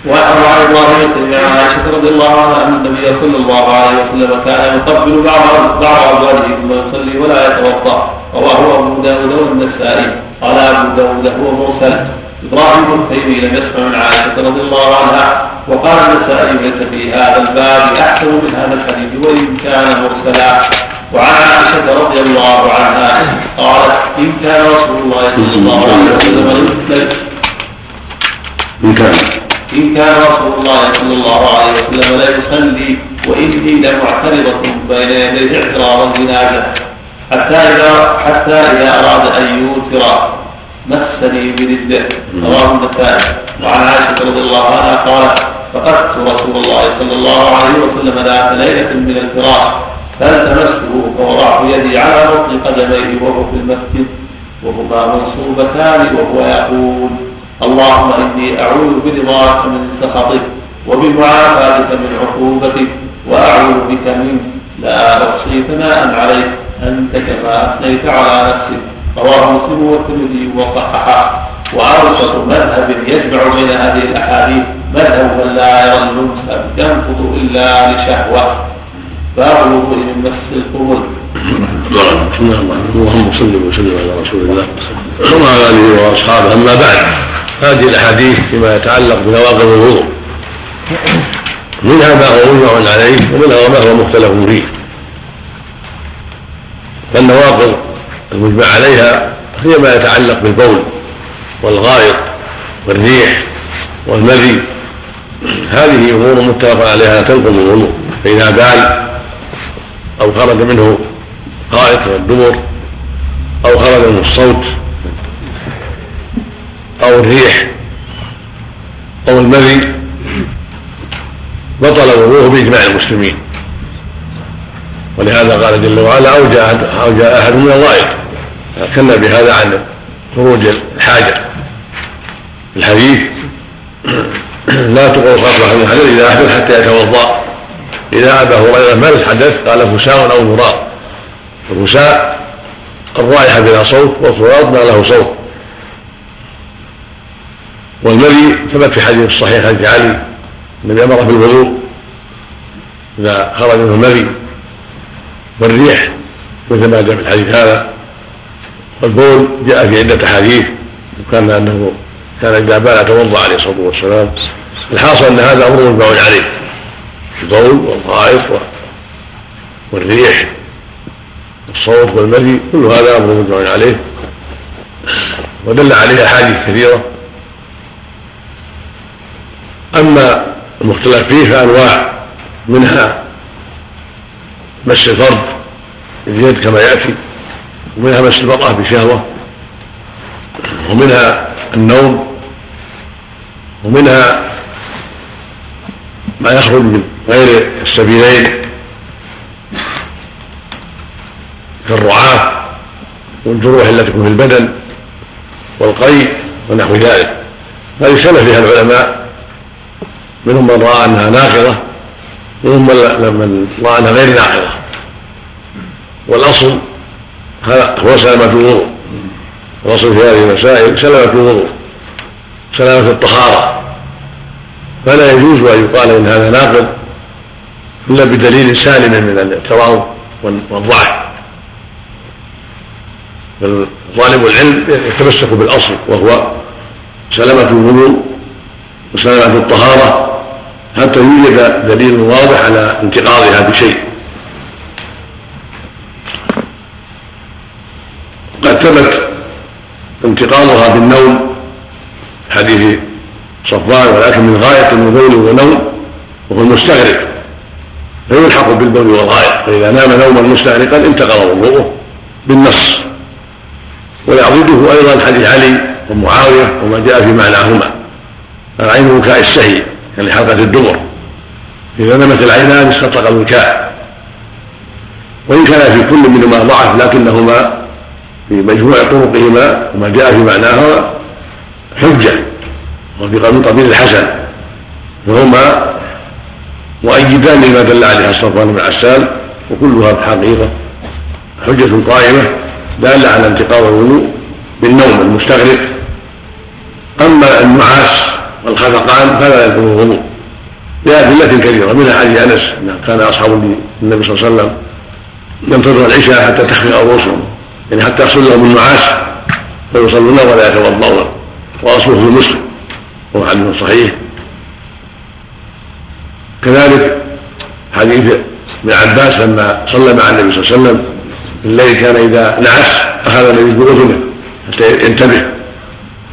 وعن التيمي عن عائشة رضي الله عنها أن النبي صلى الله عليه وسلم كان يقبل بعض بعض أزواجه ثم يصلي ولا يتوضأ رواه أبو داود والنسائي قال أبو داود هو مرسل إبراهيم التيمي لم يسمع من عائشة رضي الله عنها وقال النسائي ليس في هذا الباب احسن من هذا الحديث وإن كان مرسلا. وعن عائشة رضي الله عنها قالت إن كان رسول الله صلى الله عليه وسلم إن كان. إن كان رسول الله صلى الله عليه وسلم لا يصلي وإني لمعترضة بين يديه اعتراض الجنازة حتى إذا حتى إذا أراد أن يوتر. مسني برده رواه النسائي وعن عائشة رضي الله عنها قالت فقدت رسول الله صلى الله عليه وسلم ذات ليلة من الفراش. فالتمسته فوضعت يدي على بطن قدميه وهو في المسجد. وهما منصوبتان وهو يقول اللهم إني أعوذ برضاك من سخطك وبمعافاتك من عقوبتك. وأعوذ بك منك لا ما أثنيت على نفسك. رواه مسلم والترمذي وصححه. وأوسط مذهب يجمع بين هذه الأحاديث مذهب من لا يرى اللمس ينقض إلا لشهوة. باب الوضوء من مس القرون بسم الله الرحمن الرحيم اللهم صل وسلم على رسول الله وعلى آله وأصحابه. أما بعد هذه الأحاديث فيما يتعلق بنواقض الوضوء. منها ما هو مجمع عليه ومنها ما هو مختلف فيه. فالنواقض المجمع عليها هي ما يتعلق بالبول والغائط والريح والمذي هذه أمور متفق عليها تنقض الوضوء فإذا بال أو خرج منه غائط والدبر أو خرج منه الصوت أو الريح أو المذي بطل وضوءه بإجماع المسلمين. ولهذا قال جل وعلا جاء أو جاء أحد من الغائط. كنا بهذا عن خروج الحاجة. الحديث لا تقول خطوه من الحدث إذا أحدث حتى يتوضأ. إذا ابا هريره ما الحدث قال فساء أو مرار الفساء الرائحة بلا صوت والفراد ما له صوت. والمذي ثبت في حديث الصحيح حديث علي النبي أمر بالوضوء إذا خرج منه المذي والريح مثل ما جاء في الحديث هذا والبول جاء في عدة أحاديث وكان أنه كان إذا بال توضأ عليه الصلاة والسلام. الحاصل أن هذا أمر مجمع عليه. البول والغائط والريح والصوت والمذي كل هذا أمر مجمع عليه. ودل عليه أحاديث كثيرة. أما المختلف فيه فأنواع منها مس الفرد باليد كما يأتي ومنها مس المرأة بشهوة ومنها النوم ومنها ما يخرج من غير السبيلين كالرعاة والجروح التي تكون في البدن والقيء ونحو ذلك. هذه اختلف فيها العلماء منهم من رأى أنها ناقضة ومنهم من راى غير ناقضه والأصل هو سلامة الوضوء. الأصل في هذه المسائل سلامة الوضوء سلامة الطهارة. فلا يجوز أن يقال إن هذا ناقض إلا بدليل سالم من الاعتراض والضعف. بل طالب العلم يتمسك بالأصل وهو سلامة الوضوء وسلامة الطهارة حتى يوجد دليل واضح على انتقاضها بشيء. قد ثبت انتقاضها بالنوم حديث صفوان ولكن من غاية النبول ونوم وهو المستغرق. فيلحق بالبول والغاية فإذا نام نوما مستغرقا انتقض وضوءه بالنص. ويعضده أيضا حديث علي ومعاوية وما جاء في معناهما. العين وكاء السهي يعني الدبر إذا نمت العينان استطلق الوكاء وإن كان في كل منهما ضعف لكنهما في مجموع طرقهما وما جاء في معناهما حجة وفي قانون طبيب الحسن. فهما مؤيدان لما دل عليه صفوان بن عسال وكلها بحقيقة حجة قائمة دالة على انتقاض الوضوء بالنوم المستغرق. أما النعاس والخفقان فلا يكون الوضوء لأدلة كثيرة منها حديث أنس كان أصحاب النبي صلى الله عليه وسلم ينتظرون العشاء حتى تخفق رؤوسهم يعني حتى يحصل لهم النعاس فيصلون ولا يتوضؤون. وأصله في مسلم وهو حديث صحيح. كذلك حديث ابن عباس لما صلى مع النبي صلى الله عليه وسلم الليل كان إذا نعس أخذ النبي بأذنه حتى ينتبه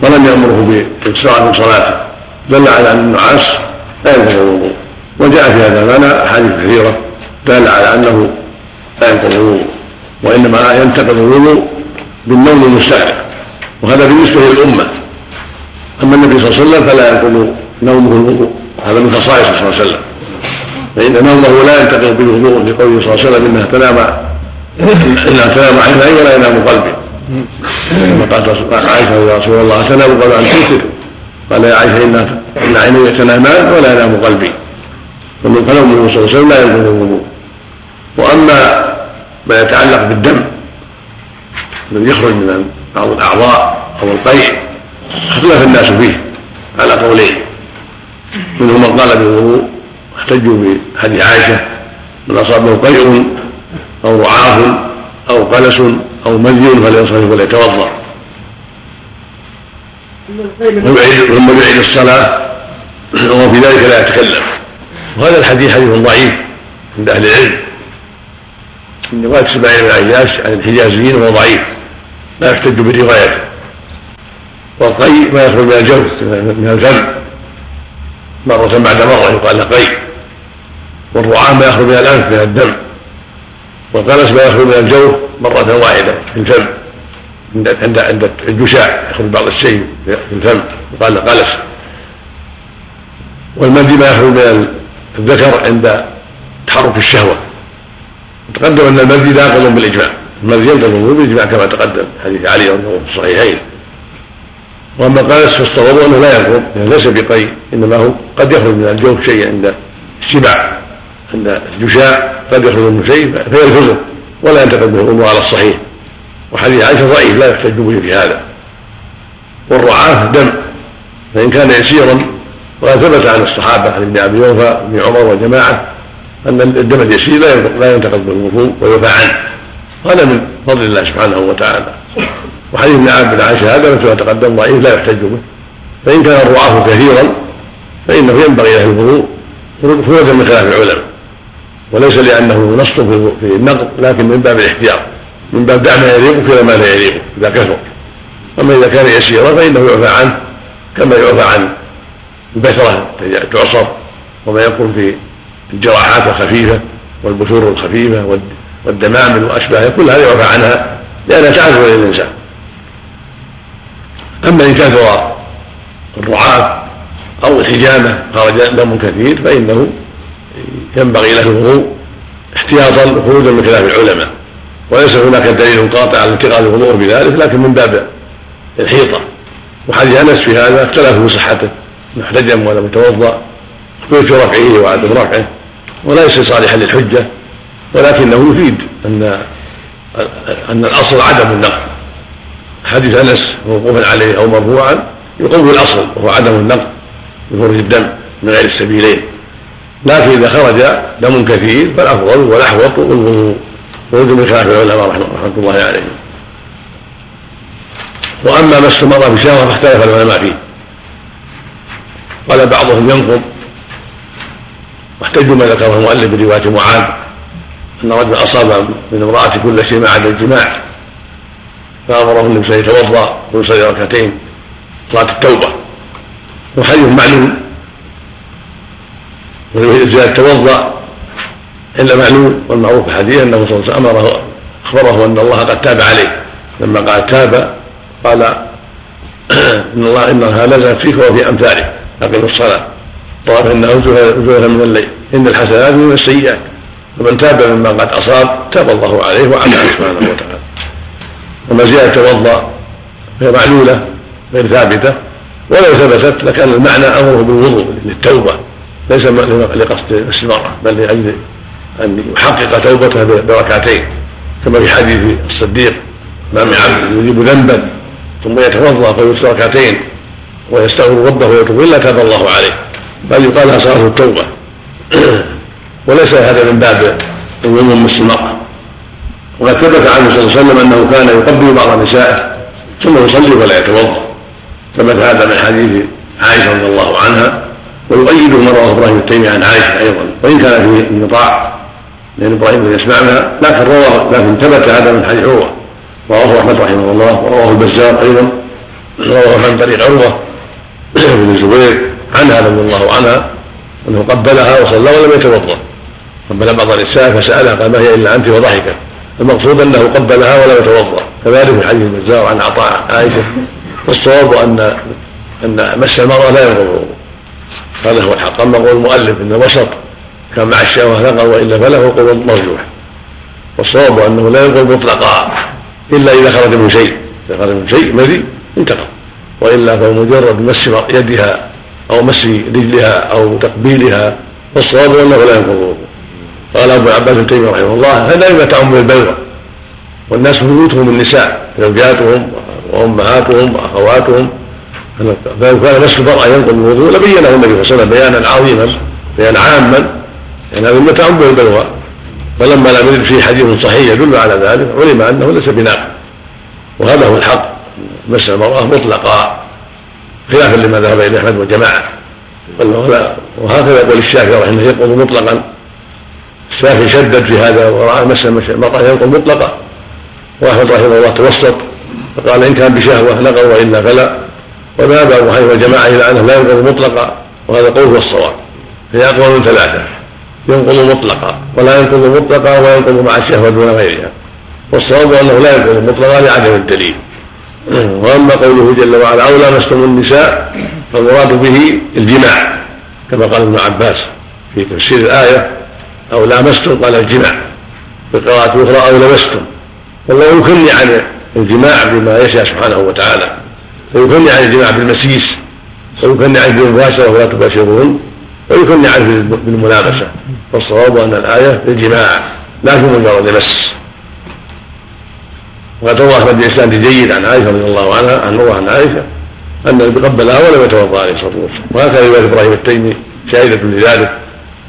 ولم يأمره بالإكثار من صلاته. دل على أن النعاس لا ينقض الوضوء. وجاء في هذا المعنى أحاديث كثيرة دل على أنه لا ينقض الوضوء. وإنما ينتقض الوضوء بالنوم المستغرق وهذا بالنسبة للأمة. أما النبي صلى الله عليه وسلم فلا ينقض نومه الوضوء. هذا من خصائصه صلى الله عليه وسلم. فإن نومه لا ينتقض بالوضوء لقوله صلى الله عليه وسلم إنها تنام إلا تنام عيني ولا ينام قلبي. كما قالت عائشة يا رسول الله تنام قبل أن توتر قال يا عائشة إن إن عيني تنامان ولا ينام قلبي. فنومه صلى الله عليه وسلم لا ينقض الوضوء. وأما ما يتعلق بالدم الذي يخرج من بعض الأعضاء أو القيء اختلف الناس فيه على قولين. منهم من قال بالوضوء احتجوا بحديث عائشة من أصابه قيء أو رعاف أو قلس أو مذي فليصرف وليتوضأ. ثم يعيد الصلاة وهو في ذلك لا يتكلم. وهذا الحديث حديث ضعيف عند أهل العلم. من رواية سبعين بن عياش عن الحجازيين وهو ضعيف لا يحتج بروايته. والقي ما يخرج من الجوف من الفم. مرة بعد مرة يقال له قي. والرعاة ما يخرج من الأنف من الدم. والقلس ما يخرج من الجوف مرة واحدة في الفم. عند عند الجشاع يخرج بعض الشيء في الفم يقال قلس والمندي ما يخرج من الذكر عند تحرك الشهوة. تقدم أن المندي ناقض بالإجماع. المندي ينقض بالإجماع كما تقدم حديث علي رضي الله في الصحيحين. وأما قال فاستغربوا أنه لا ينقض يعني ليس بقي إنما هو قد يخرج من الجوف شيء عند السباع عند الجشاع قد يخرج منه شيء فيلفظه ولا ينتقد به الأمور على الصحيح. وحديث عائشة ضعيف لا يحتج به في هذا. والرعاة دم فإن كان يسيرا وقد ثبت عن الصحابة عن ابن أبي أوفى وابن عمر وجماعة أن الدم اليسير لا ينتقد بالوضوء ويوفى عنه. هذا من فضل الله سبحانه وتعالى. وحديث ابن عبد عائشة هذا مثل ما تقدم ضعيف لا يحتج به فإن كان الرعاة كثيرا فإنه ينبغي له الوضوء خروجا من خلاف العلماء. وليس لأنه نص في النقض لكن من باب الاحتياط. من باب دع ما يليق كذا ما لا يليق إذا كثر أما إذا كان يسيرا فإنه يعفى عنه كما يعفى عن البثره تعصر وما يكون في الجراحات الخفيفة والبثور الخفيفة والدمامل واشباهها كل هذا يعفى عنها لأنها تعرف للانسان أما إن كثر الرعاة أو الحجامة خرج دم كثير فإنه ينبغي له الوضوء احتياطا وخروجا من خلاف العلماء. وليس هناك دليل قاطع على انتقال الوضوء بذلك لكن من باب الحيطة. وحديث أنس في هذا اختلفوا في صحته احتجم ولم يتوضأ اختلف في رفعه وعدم رفعه وليس صالحا للحجة ولكنه يفيد أن أن الأصل عدم النقل. حديث أنس موقوفا عليه أو مرفوعا يقوي الأصل وهو عدم النقد بخروج الدم من غير السبيلين. لكن إذا خرج دم كثير فالأفضل والاحوط الوضوء خروج من خلاف العلماء رحمه الله عليهم وأما مس المراه بشهوه فاختلف العلماء فيه. قال بعضهم ينقض واحتجوا ما ذكره المؤلف برواية معاذ أن رجل أصاب من امرأة كل شيء ما عدا الجماع. فأمره النبي صلى الله عليه وسلم يتوضا ويصلي ركعتين صلاة التوبة. وحديث معلوم. واذا توضا إلا معلوم والمعروف في الحديث أنه صلى الله عليه وسلم امره أخبره أن الله قد تاب عليه. لما قال تاب قال إن الله انها نزلت فيك وفي امثالك اقم الصلاة. قال إنه زهر من الليل. إن الحسنات من السيئات. فمن تاب مما قد أصاب تاب الله عليه وعلى سبحانه وتعالى. وما زيادة توضأ غير معلولة غير ثابتة ولو ثبتت لكان المعنى أمره بالوضوء للتوبة. ليس لقصد الاستمرة بل لأجل أن يحقق توبته بركعتين كما في حديث الصديق ما من عبد يجيب ذنبا ثم يتوضأ فيصلي ركعتين ويستغفر ربه ويتوب إلا تاب الله عليه. بل يقال صلاه التوبة. وليس هذا من باب العموم المرأة وقد ثبت عنه صلى الله عليه وسلم أنه كان يقبل بعض نسائه ثم يصلي ولا يتوضأ. ثبت هذا من حديث عائشة رضي الله عنها ويؤيده ما رواه إبراهيم التيمي عن عائشة أيضا. وإن كان فيه انقطاع لأن إبراهيم لم يسمع منها لكن رواه لكن ثبت هذا من حديث عروة. رواه أحمد رحمه الله ورواه البزار أيضا رواه عن طريق عروة بن الزبير عنها رضي الله عنها أنه قبلها وصلى ولم يتوضأ. قبل بعض النساء فسألها قال ما هي إلا أنت وضحكت المقصود أنه قبلها ولا يتوضأ. كذلك في حديث البزار عن عطاء عائشة والصواب أن أن مس المرأة لا الوضوء هذا هو الحق. أما قول المؤلف إن الوسط كان مع الشهوه نقض وإلا فله قول مرجوح. والصواب أنه لا ينقض مطلقا إلا إذا خرج من شيء. إذا خرج من شيء مذي انتقض وإلا فهو مجرد مس يدها أو مس رجلها أو تقبيلها. والصواب أنه لا الوضوء قال أبو عباس بن تيمية رحمه الله هذا ما تعم بالبلوى والناس بيوتهم النساء زوجاتهم وامهاتهم واخواتهم فلو كان مس المرأة ينقض الوضوء لبينه النبي صلى الله عليه وسلم بيانا عظيما بيانا عاما. لأن هذا متى به البلوى فلما لم يرد فيه حديث صحيح يدل على ذلك علم أنه ليس بناقض وهذا هو الحق. مس المرأة مطلقا. خلافا لما ذهب إليه أحمد والجماعة. وهكذا يقول الشافعي رحمه الله ينقض مطلقا. الشافعي شدد في هذا ورأى مس المرأة ينقض مطلقا وأحمد رحمه الله توسط. فقال إن كان بشهوة لغوا وإلا فلا. وذهب أبو حنيفة والجماعة إلى أنه لا ينقض مطلقا. وهذا قول هو الصواب. هي اقوال ثلاثة. ينقض مطلقا ولا ينقض مطلقا وينقض مع الشهوة دون غيرها. والصواب أنه لا ينقض مطلقا لعدم الدليل. وأما قوله جل وعلا أو لامستم النساء فالمراد به الجماع كما قال ابن عباس في تفسير الآية أو لامستم قال الجماع في قراءه أخرى أو لمستم والله يكني عن الجماع بما يشاء سبحانه وتعالى. ويكني عن الجماع بالمسيس ويكني عنه بالمباشرة ولا تباشرون ويكني عنه بالملابسه فالصواب أن الآية للجماع لا في مجرد مس وقد روى أحمد الاسلام جيد عن عائشة رضي الله عنها عن روى عن عائشة أن قبلها ولم يتوضأ عليه الصلاة والسلام. وهكذا رواية إبراهيم التيمي شاهده لذلك.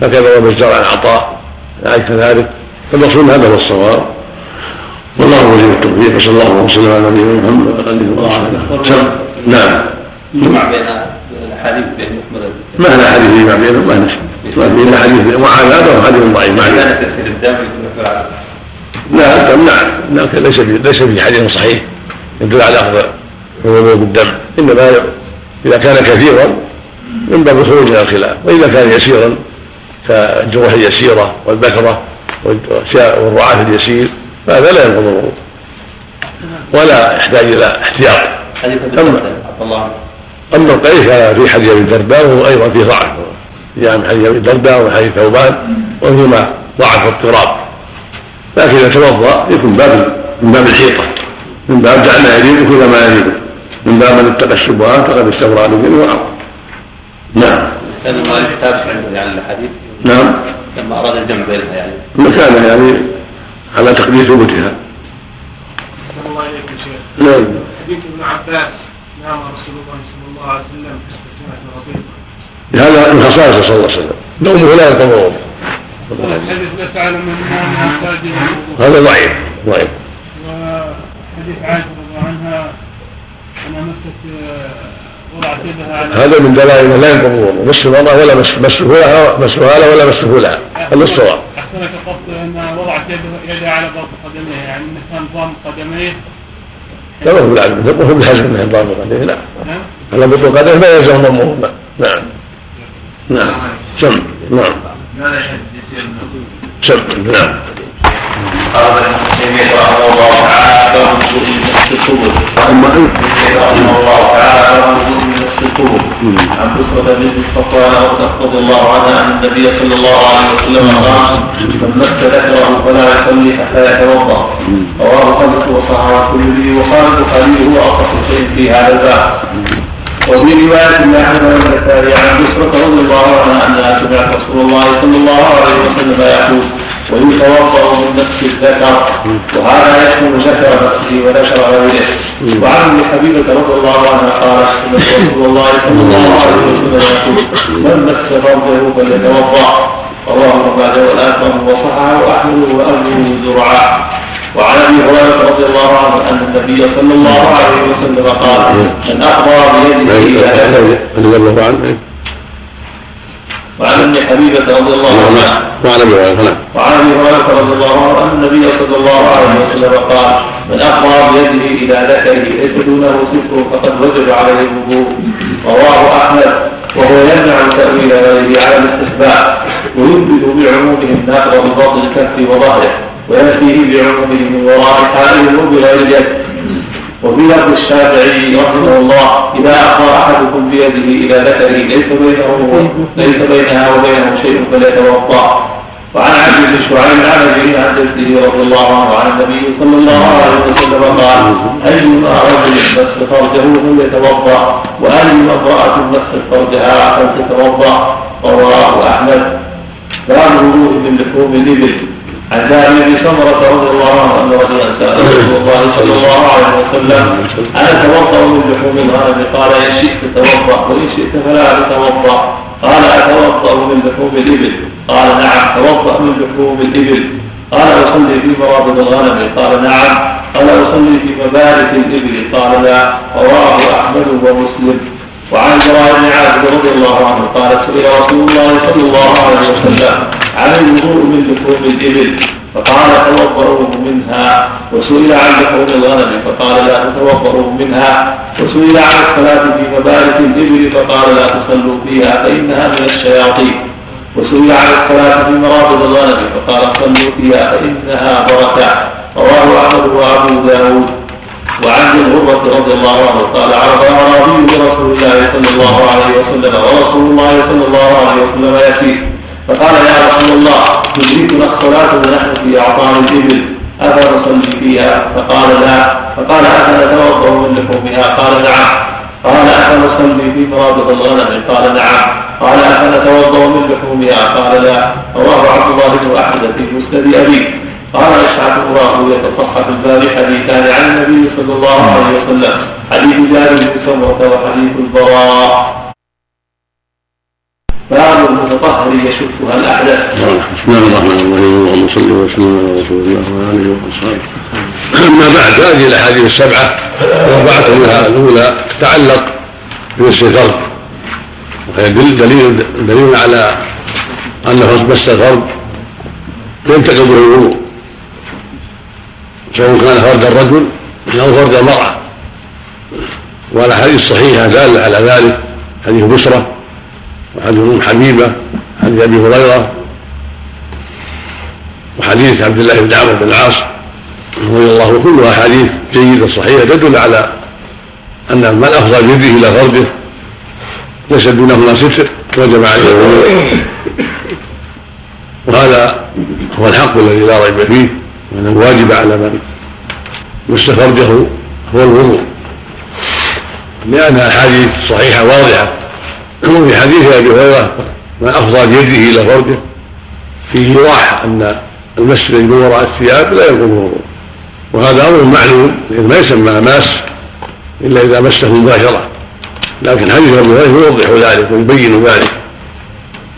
هكذا روى بزار عن عطاء عائشة ذلك. فالمقصود هذا هو الصواب. والله ولي التوفيق. وصلى الله وسلم على نبينا محمد وعلى آله وصحبه نعم. يجمع بين الاحاديث بين محمد ما هنا حديث يجمع بينهم ما هنا ما في الا حديث معاذ وحديث ضعيف. ما كان تسير الدم لا الدم نعم ليس ليس في حديث صحيح. يدل على أخذ الوضوء بالدم. إنما إذا كان كثيرا من باب الخروج إلى الخلاف. وإذا كان يسيرا كالجروح اليسيرة والبكرة والرعاف اليسير فهذا لا ينقض الوضوء. ولا يحتاج إلى احتياط. أما القيس في حديث أبي الدرداء وهو أيضا فيه ضعف. من حديث أبي الدرداء وحديث ثوبان وفيهما ضعف واضطراب لكن إذا توضأ يكون باب من باب الحيطة. من باب جعلنا يريد كل ما يريد. من باب من اتقى الشبهات فقد استبرأ من وعظ نعم. كان ما يحتاج عنده يعني الحديث. نعم. لما أراد الجمع بينها يعني. مكانه يعني على تقدير ثبوتها. الله إليك يا شيخ. نعم. حديث ابن عباس. نام رسول الله. صلى الله عليه وسلم هذا من خصائصه صلى الله عليه وسلم. نومه لا ينقض هذا ضعيف ضعيف. وحديث عائشة رضي الله عنها أنها مست وضعت يدها على هذا من دلائل لا ينقض الوضوء مس المرأة ولا مسه لها مسها له ولا مسه لها هذا الصواب. أحسنك القصد أنها وضعت يدها على بطن قدميه يعني أنه كان ضام قدميه ما هو بالعزم هو بالحزم انه ضام قدميه لا على بطن قدميه ما يلزم ضمهما نعم نعم سم نعم سم نعم قال ابن تيمية رحمه الله تعالى باب وضوء المس القبر اما انت رحمه الله تعالى باب وضوء المس القبر عن بسرة بنت صفوان رضي الله عنها أن النبي صلى الله عليه وسلم قال من مس ذكره فلا يصلي حتى يتوضأ. رواه خلف وصححه الترمذي وقال البخاري هو اصح شيء في هذا الباب. وفي رواية لأحمد والنسائي عن بسرة رضي الله عنها أنها سمعت رسول الله صلى الله عليه وسلم يقول ويتوضا من نفس الذكر وهذا يشمل ذكر نفسه وذكر غيره وعن ابن حبيبة رضي الله عنها قال سمعت رسول الله صلى الله عليه وسلم يقول من مس فرجه فليتوضأ ابن ماجه والاثر وصححه احمد واهله زرعاء وعن أبي هريرة رضي الله عنه أن النبي صلى الله عليه وسلم قال من احضر بيده إلى رضي الله عنه. وعن ام حبيبة رضي الله عنها وعن أبي هريره وعن أبي هريرة رضي الله عنه أن النبي صلى الله عليه وسلم قال من اخبر بيده إلى ذكره ليس دونه ستر فقد وجب عليه الوضوء. رواه أحمد. وهو يمنع تأويل غيره على الاستحباب. ويثبت بعمومه الناقض ببطن الكف وظهره. ويأتيه بعمومه من وراء حاله وبغير يد. وفي لفظ الشافعي رحمه الله إذا اخبر أحدكم بيده إلى ذكره ليس بينه ليس بينها وبينه شيء فليتوضأ. وعن عبد بن شعيب عن أبيه عن جده رضي الله عنه عن النبي صلى الله عليه وسلم قال أيما رجل مس فرجه فليتوضأ وايما امرأة مست فرجها فلتتوضأ؟ رواه أحمد. باب الوضوء من لحوم الإبل. عن جابر بن سمرة رضي الله عنه أن رجلا سأل رسول الله صلى الله عليه وسلم أنا أتوضأ من لحوم الغنم قال إن شئت توضأ وإن شئت فلا تتوضأ قال أتوضأ من لحوم الإبل؟ قال نعم توضأ من لحوم الإبل. قال أصلي في مرابط الغنم قال نعم. قال أصلي في مبارك الإبل؟ قال لا رواه أحمد ومسلم. وعن براء بن عازب رضي الله عنه قال سئل رسول الله صلى الله عليه وسلم عن الوضوء من لحوم الإبل. فقال توضؤوا منها. وسئل عن لحوم الغنم. فقال لا تتوضؤوا منها. وسئل عن الصلاة في مبارك الإبل. فقال لا تصلوا فيها فإنها من الشياطين. وسئل عن الصلاة في مرابض الغنم. فقال صلوا فيها فإنها بركة. رواه أحمد وأبو داود. وعن الغرة رضي الله عنه قال عرض أعرابي برسول الله صلى الله عليه وسلم ورسول الله صلى الله عليه وسلم يسير فقال يا رسول الله تدركنا الصلاة ونحن في أعطان الإبل أفنصلي فيها؟ فقال لا. فقال أفنتوضأ من لحومها؟ قال نعم. قال أفنصلي في مرابط الغنم قال نعم. قال أفنتوضأ من لحومها؟ قال لا. رواه عبد الله بن أحمد في مسند أبي قال إسحاق الله يتصحف الباري حديثان عن النبي صلى الله عليه وسلم. حديث جابر بن سمرة وحديث البراء. باب المتطهر يشكها الاحداث. بسم الله الرحمن الرحيم. اللهم صل وسلم على رسول الله وعلى آله وأصحابه. أما بعد هذه الأحاديث السبعة اربعه منها الأولى تتعلق الفرد وهي دليل دليل على أنه مس الفرد ينتقل به الوضوء سواء كان فرد الرجل أو فرد المرأة. والاحاديث الصحيحه داله على ذلك. حديث بشرى وحديث أم حبيبة حديث أبي هريرة وحديث عبد الله بن عمرو بن العاص رضي الله كلها احاديث جيدة صحيحة تدل على أن من افضى بيده إلى فرده ليس دونهما ستر وجب عليه وهذا هو الحق الذي لا ريب فيه. وان الواجب على من مس فرجه هو الوضوء. لأن الاحاديث صحيحة واضحة. وفي حديث أبي هريرة من افضى بيده إلى فرجه فيه ايضاح أن المس من وراء الثياب لا يكون وضوء. وهذا أمر معلوم لأن ما يسمى ماس إلا إذا مسه مباشرة. لكن حديث أبي هريرة يوضح ذلك ويبين ذلك.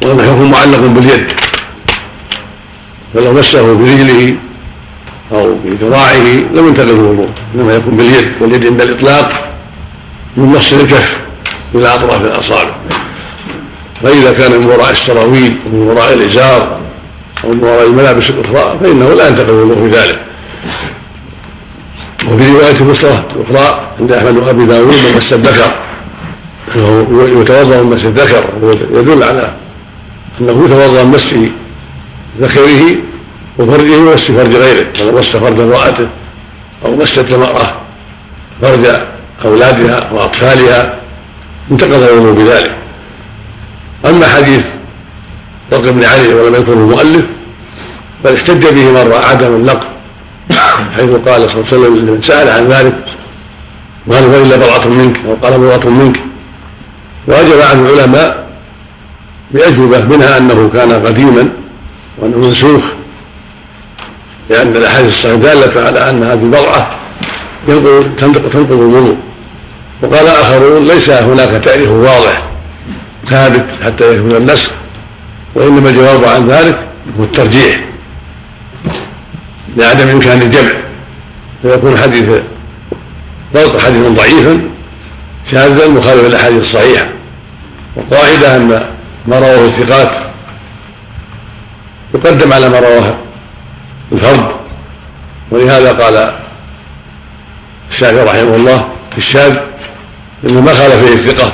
وهذا حكم معلق باليد. فلو مسه برجله أو بذراعه لم ينتقل الوضوء إنما يكون باليد واليد عند الإطلاق من مص الكف إلى أطراف الأصابع. فإذا كان من وراء السراويل ومن وراء الإزار أو من وراء الملابس الأخرى فإنه لا ينتقل الوضوء في ذلك. وفي رواية مسره أخرى عند أحمد وابي داود من مس الذكر يتوضأ من مس الذكر يدل على أنه يتوضأ من مس ذكره وفرجه ومس فرج غيره فلو مس فرج امرأته أو مست المرأة فرج أولادها وأطفالها انتقض الوضوء بذلك. أما حديث طلق بن علي ولم يذكره المؤلف بل احتج به مرة عدم النقل حيث قال صلى الله عليه وسلم لمن سأل عن ذلك قال فإلا بضعة منك أو قال بضعة منك. وأجاب عن العلماء بأجوبة منها أنه كان قديما وأنه منسوخ لأن الأحاديث الصحيحة دالة على أن هذه البضعة تنقض الوضوء. وقال آخرون ليس هناك تعريف واضح ثابت حتى يكون النسخ وإنما الجواب عن ذلك هو الترجيح لعدم إمكان الجمع. فيكون حديث ضبط حديثا ضعيفا شاذا مخالفا للأحاديث الصحيحة. والقاعدة أن ما رواه الثقات يقدم على ما رواه الفرد ولهذا قال الشافعي رحمه الله في الشاذ إنه ما خالف فيه الثقة.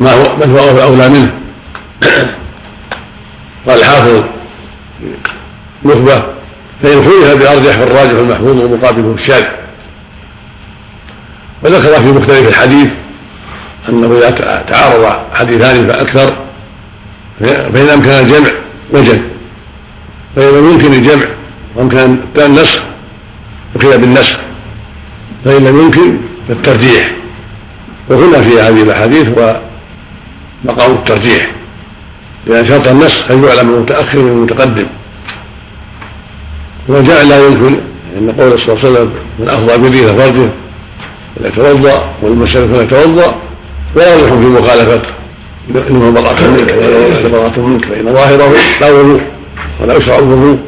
ما هو من هو أولى منه. قال الحافظ نخبه فإن خلف بارجح فالراجح المحفوظ ومقابله الشاذ. وذكر في مختلف الحديث أنه إذا تعارض حديثان فأكثر فإن أمكن الجمع وجد فإذا يمكن الجمع. وأمكن النسخ أخذ بالنسخ. فإن لم يمكن فالترجيح. وهنا في هذه الأحاديث هو مقام الترجيح. لأن شرط النسخ أن يعلم المتأخر من المتقدم. وجاء لا يمكن أن قول صلى الله عليه وسلم من أفضى بيده فرجه فليتوضأ والمسلم فليتوضأ ولا يلح في مخالفته. إنه براءة منك ولا براءة منك فإن ظاهره لا وضوء ولا يشرع الوضوء.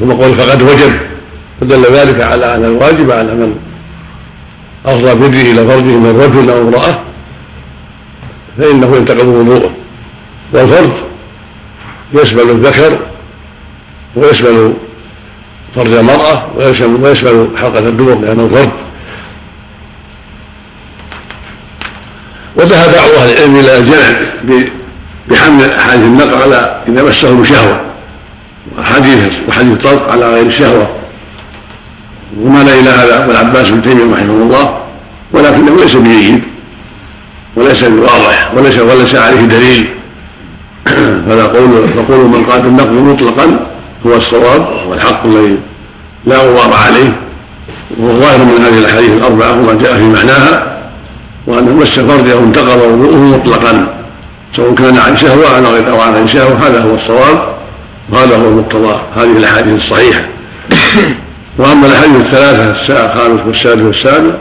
ثم قول فقد وجب. فدل ذلك على أن الواجب على من أفضى بيده إلى فرجه من رجل أو امرأة فإنه ينتقض وضوءه. والفرج يشمل الذكر ويشمل فرج المرأة ويشمل, حلقة الدبر لأنه فرج وذهب بعض أهل العلم إلى الجمع بحمل أحاديث النقع على إذا مسه بشهوة وحديث وحديث الطلق على غير الشهوة ومال إلى هذا ابو العباس بن تيمية رحمه الله ولكنه ليس بجيد وليس بواضح وليس وليس عليه دليل. فلا قول فقول من قال النقد مطلقا هو الصواب والحق الذي لا غبار عليه. وهو ظاهر من هذه الأحاديث الأربعة وما جاء في معناها وأنه مس فرجه انتقض وضوءه مطلقا. سواء كان عن شهوة أو غير أو عن شهوة هذا هو الصواب وهذا هو مقتضى هذه الأحاديث الصحيحة. وأما الأحاديث الثلاثة الخامس والسادس والسابع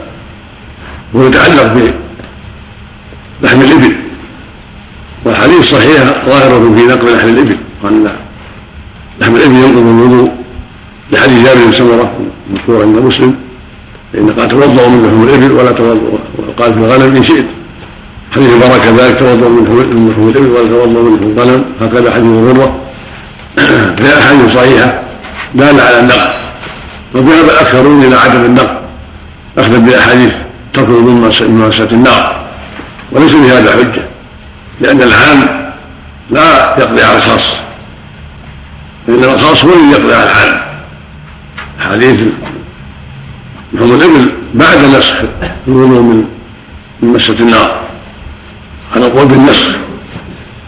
هو يتعلق بلحم الإبل. والحديث صحيح ظاهرة في نقل لحم الإبل وأن لحم الإبل ينقض الوضوء لحديث جابر بن سمرة مذكور عند مسلم فإن قال توضأوا من لحم الإبل ولا توضأوا وقال في الغنم إن شئت. حديث البركة ذلك توضأوا من لحم الإبل ولا توضأوا من لحم الغنم هكذا حديث الغرة فهي أحاديث صحيحة دالة على النقل وذهب الأكثرون إلى عدم النقل أخذا بأحاديث ترك من مماسة النار وليس بهذا حجة لأن العام لا يقضي على الخاص فإنما الخاص هو الذي يقضي على العام. حديث لحوم الإبل بعد نسخ الوضوء من مسة النار هذا قول بالنسخ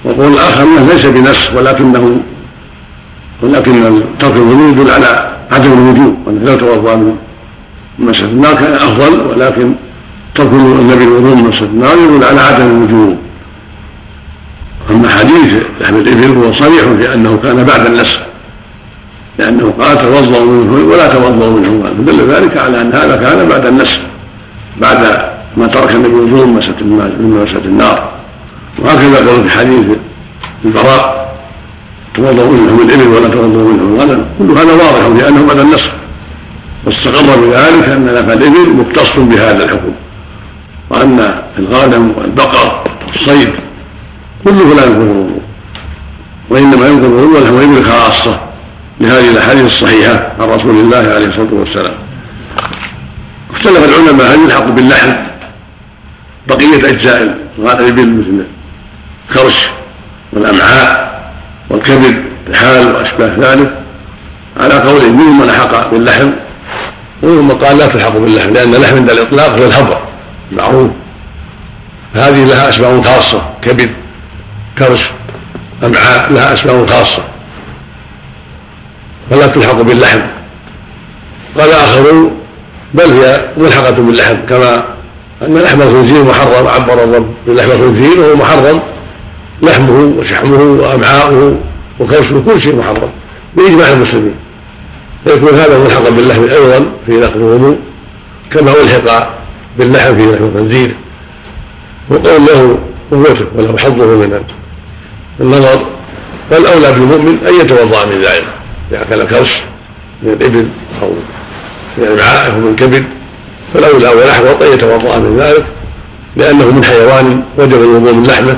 وقول الآخر أنه ليس بنسخ ولكنه ولكن ترك الوضوء يدل على عدم الوجوب وأنه لو توضأ من مسة النار كان أفضل ولكن ترك النبي الوضوء من مسة النار يدل على عدم الوجوب أما حديث لحم الإبل هو صريح في أنه كان بعد النسخ لأنه قال توضأوا منه ولا توضأوا منه. فدل ذلك على أن هذا كان بعد النسخ بعد ما ترك النبي الوضوء من مسة النار. وهكذا قال في حديث البراء توضأوا منهم الإبل ولا توضأوا منهم الغنم. كل هذا واضح لأنه بعد النسخ واستقر بذلك أن لفظ الإبل مختص بهذا الحكم. وأن الغنم والبقر والصيد كله لا ينقض الوضوء وإنما ينقض الوضوء لحم الإبل خاصة لهذه الأحاديث الصحيحة عن رسول الله عليه الصلاة والسلام. اختلف العلماء هل يلحق باللحم بقية أجزاء الإبل مثل الكرش والأمعاء والكبد الحال وأشباه ذلك على قول منهم من لحق باللحم ومنهم من قال لا تلحق باللحم لأن اللحم عند الإطلاق هو الحبر معروف هذه لها اسباب خاصة كبد كرش أمعاء لها اسباب خاصة. فلا تلحق باللحم. قال آخرون بل هي ملحقة باللحم كما أن لحم الخنزير محرم عبر الرب بلحم الخنزير وهو محرم. لحمه وشحمه وأمعاؤه وكرشه كل شيء محرم بإجماع المسلمين. فيكون هذا ملحقا باللحم أيضا في نقل الوضوء كما ألحق باللحم في لحم الخنزير. وقول له قوته وله حظه من النظر فالأولى بالمؤمن أن يتوضأ من ذلك إذا أكل الكرش من الإبل أو من الامعاء أو من الكبد فالأولى والأحوط أن يتوضأ من ذلك لأنه من حيوان وجب الوضوء من لحمه.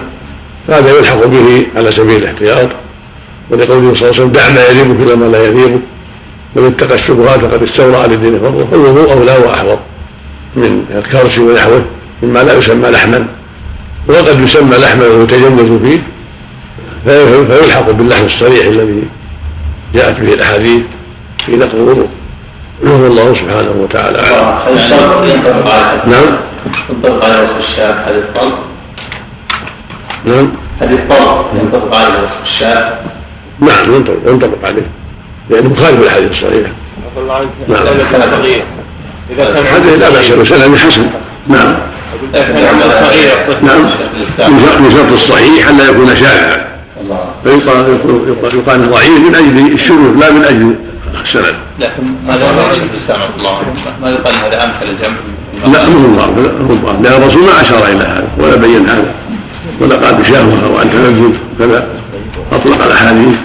فهذا يلحق به على سبيل الاحتياط ولقوله صلى الله عليه وسلم دع ما يريبك إلى ما لا يريبك من اتقى الشبهات فقد استولى على الدين فضله فالوضوء أولى وأحوط من الكرش ونحوه مما لا يسمى لحما وقد يسمى لحما ويتجوز فيه فيلحق باللحم الصريح الذي جاءت به الأحاديث في نقض الوضوء. نعم الله سبحانه وتعالى. نعم. ينطبق على وصف الشاب الطلق نعم. هذه الطلق ينطبق وصف الشاب نعم ينطبق ينطبق عليه. لأنه مخالف للحديث الصحيح. نعم. إذا كان حديث لا بأس به سنة حسن. نعم. لكن عمل صغير نعم. من شرط الصحيح أن لا يكون شاذا فيقال يقال ضعيف من أجل الشروط لا من أجل السند. لكن ماذا الله؟ ما يقال هذا امثل الجمع؟ لا مو الله. لأن الرسول ما أشار إلى هذا ولا بين هذا. ولا قال بشهوه أو ان تنزل كذا. أطلق الأحاديث.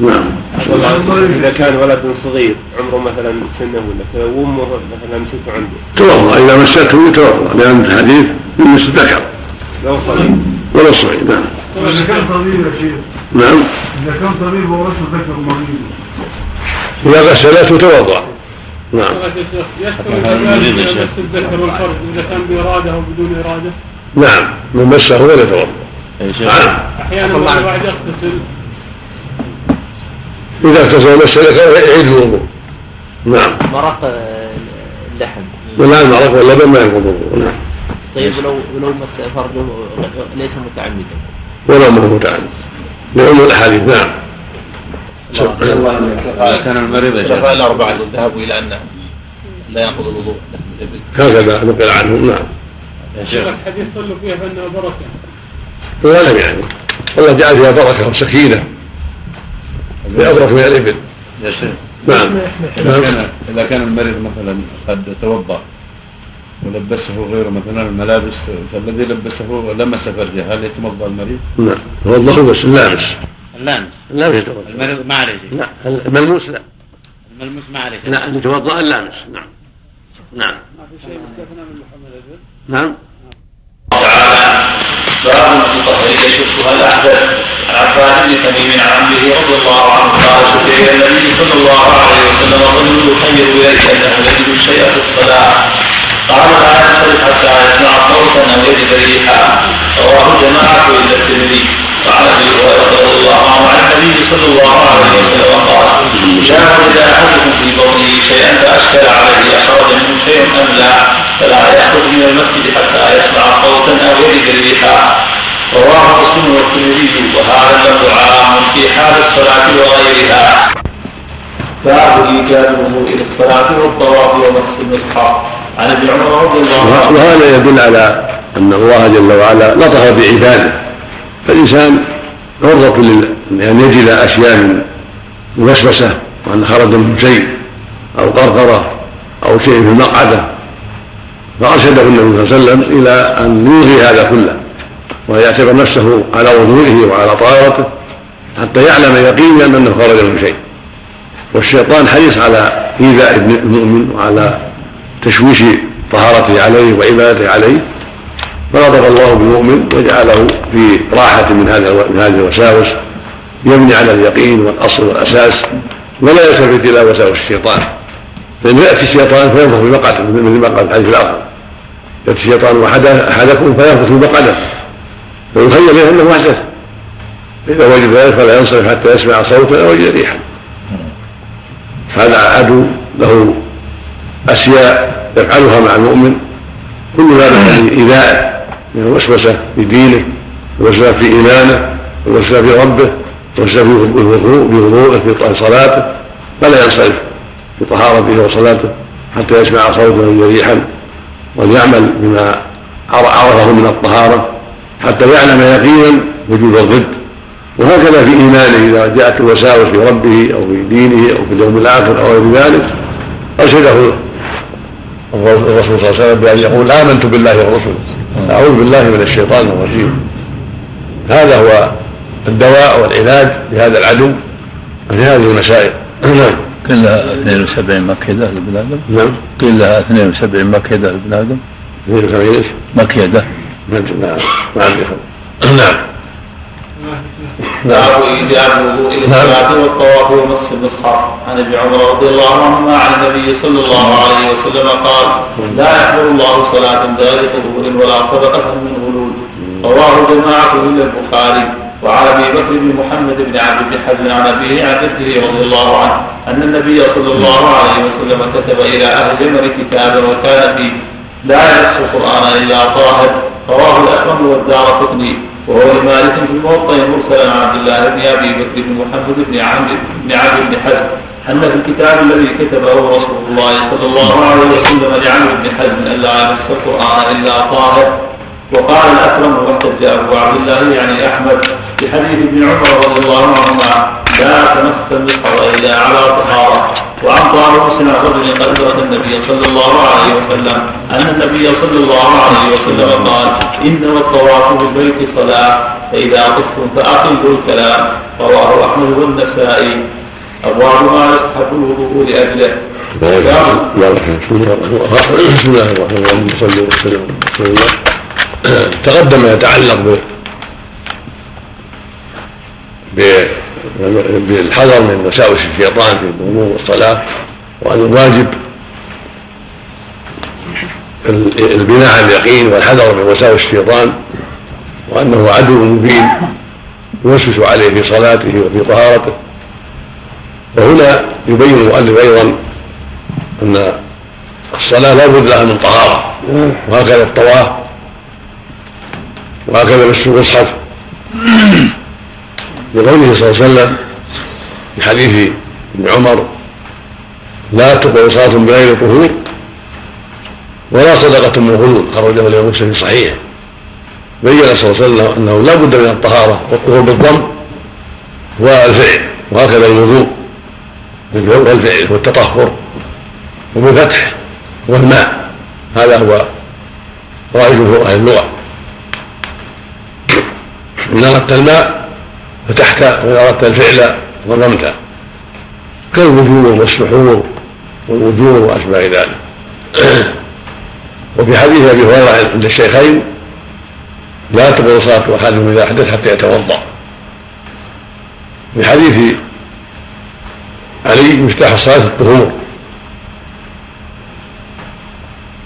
نعم. إذا كان ولد صغير عمره مثلا سنة ولا كذا وامه مثلا مسته عنده. توضا إذا مسته يتوضا لأن الحديث من مس الذكر لو صغير. ولا الصغير نعم. إذا كان طبيب يا شيخ. نعم. إذا كان طبيب ورث ذكر مريض. إذا غسلته توضأ. نعم. يستوي الذكر والفرد إذا كان بإرادة أو بدون إرادة. نعم من مسه ولا يتوضا نعم. أحيانا الواحد يغتسل. إذا اغتسل مس ذكره يعيد الوضوء. نعم. مرق اللحم. ولا المعرق واللبن ما ينقض الوضوء نعم. طيب ولو ولو مس فرجه ليس متعمدا. ولا ما هو متعمد. لعموم الأحاديث. نعم. إذا كان المريض يا شيخ. الشفاء الأربعة ذهبوا إلى أن لا ينقض الوضوء. هكذا نقل عنهم نعم. يا شيخ الحديث صلوا فيها فإنها بركة. ولم يعني. الله جعل فيها بركة وسكينة. بأبرك من الإبل. يا شيخ. نعم. إذا نعم. كان إذا كان المريض مثلا قد توضأ ولبسه غيره مثلا الملابس فالذي لبسه لمس فرجه هل يتوضأ المريض؟ نعم. هو الله بس اللامس. اللامس. اللامس يتوضأ. المريض ما عليه. شيء لا الملموس لا. الملموس ما عليه. شيء لا يتوضأ اللامس. نعم. نعم. ما في شيء مستثنى من لحوم الابل نعم. تعالى. باب من طهر يشكها الاحدث عن عباد بن تميم عن عمه رضي الله عنه قال شكي النبي صلى الله عليه وسلم رجل يخير إليك أنه يجد الشيء في الصلاة. قال لا ينصرف حتى يسمع صوتا أو يجد ريحا. رواه الجماعه إلا الترمذي. وعن أبي هريرة رضي الله عنه عن النبي صلى الله عليه وسلم اذا وجد احدكم في بطنه شيئا فاشكل عليه اخرج منه شيء ام لا فلا يخرج من المسجد حتى يسمع صوتا أو يجد ريحا رواه مسلم والترمذي وهذا اللفظ عام في حال الصلاة وغيرها باب ايجاد الوضوء إلى الصلاة والطواف ومس المصحف عن ابن عمر رضي الله عنه وهذا يدل على أن الله جل وعلا لطف بعباده. فالإنسان عرضة لأن يجد أشياء من وسوسة وأن خرج منه شيء أو قرقرة أو شيء في المقعدة فأرشده النبي صلى الله عليه وسلم إلى أن يلغي هذا كله ويعتبر نفسه على وضوئه وعلى طهارته حتى يعلم يقينا أنه خرج من شيء. والشيطان حريص على إيذاء المؤمن وعلى تشويش طهارته عليه وعبادته عليه. فلطف الله بالمؤمن وجعله في راحة من هذه الوساوس. يبني على اليقين والأصل والأساس ولا يلتفت إلى وساوس الشيطان. فإن يأتي الشيطان فينفخ في مقعده مثل ما قال الحديث الآخر. يأتي الشيطان أحدكم فينفخ في مقعده. فيخيل إليه أنه أحدث إذا وجد ذلك فلا ينصرف حتى يسمع صوتا أو يجد ريحا. هذا عدو له أشياء يفعلها مع المؤمن. كل ذلك من إيذاء من الوسوسة في دينه الوسوسة في إيمانه الوسوسة في ربه. الوسوسة في وضوءه في صلاته فلا ينصرف في طهارته وصلاته حتى يسمع صوتا ريحا وليعمل بما عرفه من الطهارة حتى يعلم يقينا وجود الضد. وهكذا في إيمانه إذا جاءت الوساوس في ربه أو في دينه أو في اليوم الآخر أو غير ذلك أرشده الرسول صلى الله عليه وسلم بأن يقول آمنت بالله ورسوله أعوذ بالله من الشيطان الرجيم. هذا هو الدواء والعلاج لهذا العدو في هذه المسائل. نعم. قيل لها 72 مكيدة لابن آدم نعم. قيل لها 72 مكيدة لابن آدم 72 إيش؟ مكيدة. نعم. نعم. نعم. باب ايجاب الوضوء إلى الصلاة والطواف ومس المصحف عن ابن عمر رضي الله عنهما عن النبي صلى الله عليه وسلم قال لا يقبل الله صلاة بغير طهور ولا صدقة من غلول. رواه جماعة الا البخاري. وعن أبي بكر بن محمد بن عبد بن حزم عن أبيه عن جده رضي الله عنه أن النبي صلى الله عليه وسلم كتب إلى أهل جمر كتابا وكان فيه لا يمس القرآن إلا طاهر رواه الاكرم والدار قطني وهو لمالك في الموطأ مرسلا عن عبد الله بن أبي بكر بن محمد بن عمرو بن عمرو بن حزم أن في الكتاب الذي كتبه رسول الله صلى الله عليه وسلم لعمرو بن حزم الا يمس القرآن إلا طاهر وقال الأكرم واحتج ابو عبد الله يعني أحمد في حديث ابن عمر رضي الله عنهما لا تمس المصحف إلا على طهارة. وعن طاووس عن رجل قد أدرك النبي صلى الله عليه وسلم أن النبي صلى الله عليه وسلم قال انما الطواف بالبيت صلاة فإذا طفتم فاقلوا الكلام. رواه أحمد والنسائي. أبواب ما يصحب الوضوء لأجله. بسم الله الرحمن الرحيم. صلى الله وسلم. على الله تقدم يتعلق ب بالحذر من وساوس الشيطان في الأمور والصلاة وأن الواجب البناء على اليقين والحذر من وساوس الشيطان وأنه عدو مبين يوسوس عليه في صلاته وفي طهارته. وهنا يبين المؤلف أيضا أن الصلاة لا بد لها من طهارة. وهكذا الطواف وهكذا مس المصحف لقوله صلى الله عليه وسلم في حديث ابن عمر لا تقبل صلاة بغير طهور ولا صدقة من غلول خرجه الإمام مسلم في صحيح بين صلى الله عليه وسلم أنه لا بد من الطهارة والطهور بالضم والفعل وهكذا الوضوء والفعل والتطهر وبالفتح والماء. هذا هو جمهور أهل اللغة. إن أردت الماء فتحت وإذا أردت الفعل ضممته كالوجوه والسحور والوجوه وأشباه ذلك؟ وفي حديث أبي هريرة عند الشيخين لا تقبل صلاة أحدهم إذا أحدث حتى يتوضأ. في حديث علي مفتاح الصلاة الطهور.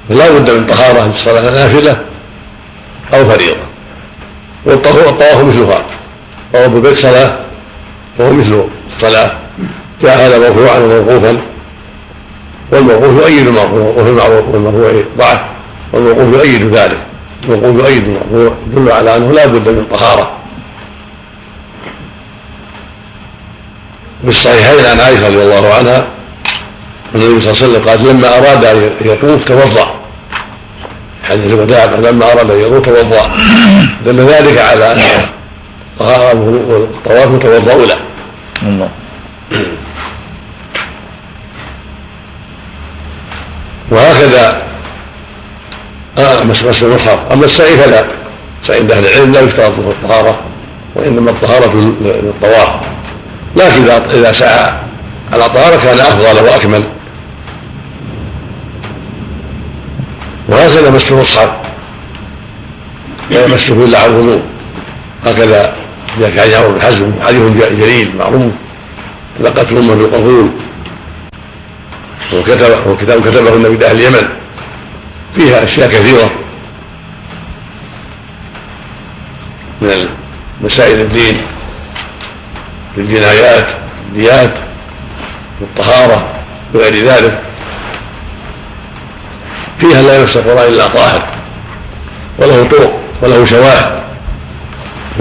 فلا بد من طهارة الصلاة نافلة أو فريضة. والطواف مثلها. طواف البيت صلاة وهو مثل الصلاة جاء هذا مرفوعا وموقوفا والموقوف يؤيد المرفوع وفي المعروف والمرفوع ضعف. والموقوف يؤيد ذلك. الموقوف يؤيد المرفوع يدل على أنه لا بد من طهارة. بالصحيحين عن عائشة رضي الله عنها النبي صلى الله عليه وسلم قال لما أراد أن يطوف توضأ. حديث الوداع لما أراد أن يطوف توضأ. دل ذلك على ان الطهاره والطواف متوضا له. الله. وهكذا. آه مس مس المصحف أما السعي فلا. سعي أهل العلم لا يشترط له الطهارة وإنما الطهارة للطواف. لكن اذا سعى على طهارة كان أفضل وأكمل. وهكذا مس المصحف لا يمسه إلا على الوضوء. هكذا إذا كان يأمر بالحزم حديث جليل معروف. لقتل امه بالقبول وكتب وكتاب كتبه النبي لاهل اليمن. فيها أشياء كثيرة. من مسائل الدين. في الجنايات الديات في الطهارة وغير ذلك. فيها لا يمس القران إلا طاهر. وله طرق وله شواهد.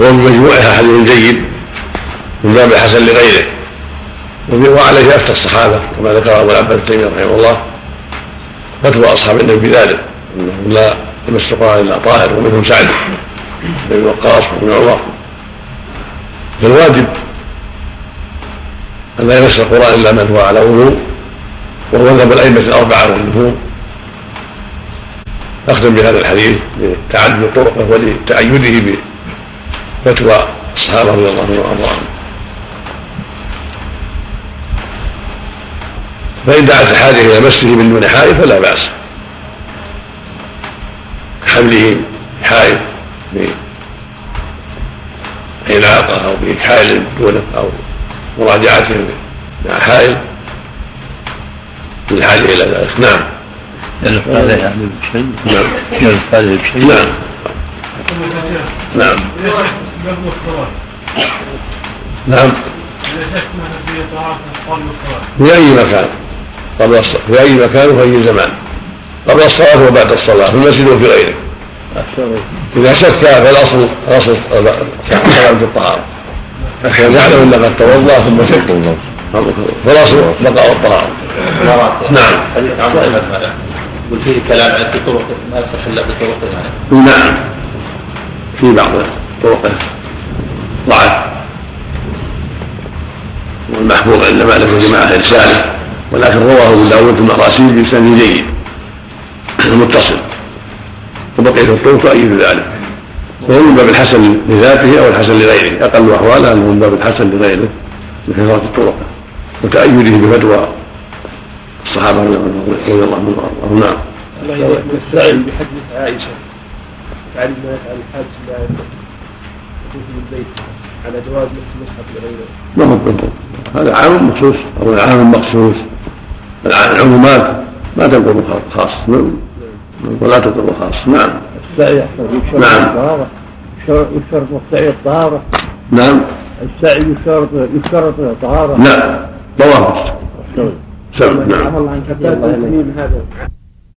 وهو بمجموعها حديث جيد من باب الحسن لغيره. وعليه أفتى الصحابة كما ذكر أبو العباس تيمية رحمه الله فتوى أصحاب النبي بذلك إنهم لا يمس القران الا طاهر ومنهم سعد بن وقاص وابن عمر. فالواجب أن لا يمس القرآن إلا من هو على وضوء وهو مذهب الأئمة الأربعة والجمهور اختم بهذا الحديث لتعدد طرقه ولتأيده بفتوى الصحابه رضي الله عنهم وأرضاهم. فإن دعت الحاجة إلى مسه من دون حائل فلا بأس. كحمله حائل بعلاقة أو بحائل دونه أو مراجعته مع حائل للحاجة إلى ذلك. نعم. يلف عليه بشيء نعم. يلف عليه بشيء نعم. نعم. قبل الصلاة. نعم. إذا شكنا في طهارة قبل الصلاة. في أي مكان؟ قبل الصلاة في أي مكان وفي أي زمان؟ قبل الصلاة وبعد الصلاة في المسجد وفي غيره. إذا شك فالأصل الأصل سلامة الطهارة. يعلم أنه قد توضأ ثم شك؟ فالأصل بقاء الطهارة. نعم. يقول فيه كلام في طرق ما يصح إلا بطرق نعم. في بعض طرقه ضعف. والمحفوظ عند مالك وجماعة ارساله ولكن رواه أبو داود في المراسيل بسند جيد. متصل. وبقية الطرق تؤيد ذلك. وهو من باب الحسن لذاته أو الحسن لغيره. أقل أحواله أنه من باب الحسن لغيره لكثره الطرق وتأيده بفتوى الصحابة رضي الله عنهم. وارضاهم نعم. السائل بحديث عائشة تعلم ما يفعل الحاج لا البيت على جواز مس المصحف لغيره. ما هو هذا عام مخصوص أو عام مخصوص. العمومات ما تنقض خاص. ولا تضر خاص. نعم. السعي نعم. يشترط مقتعي الطهارة. نعم. السعي يشترط يشترط الطهارة لا طواف. سبب نعم. الله عنك هذا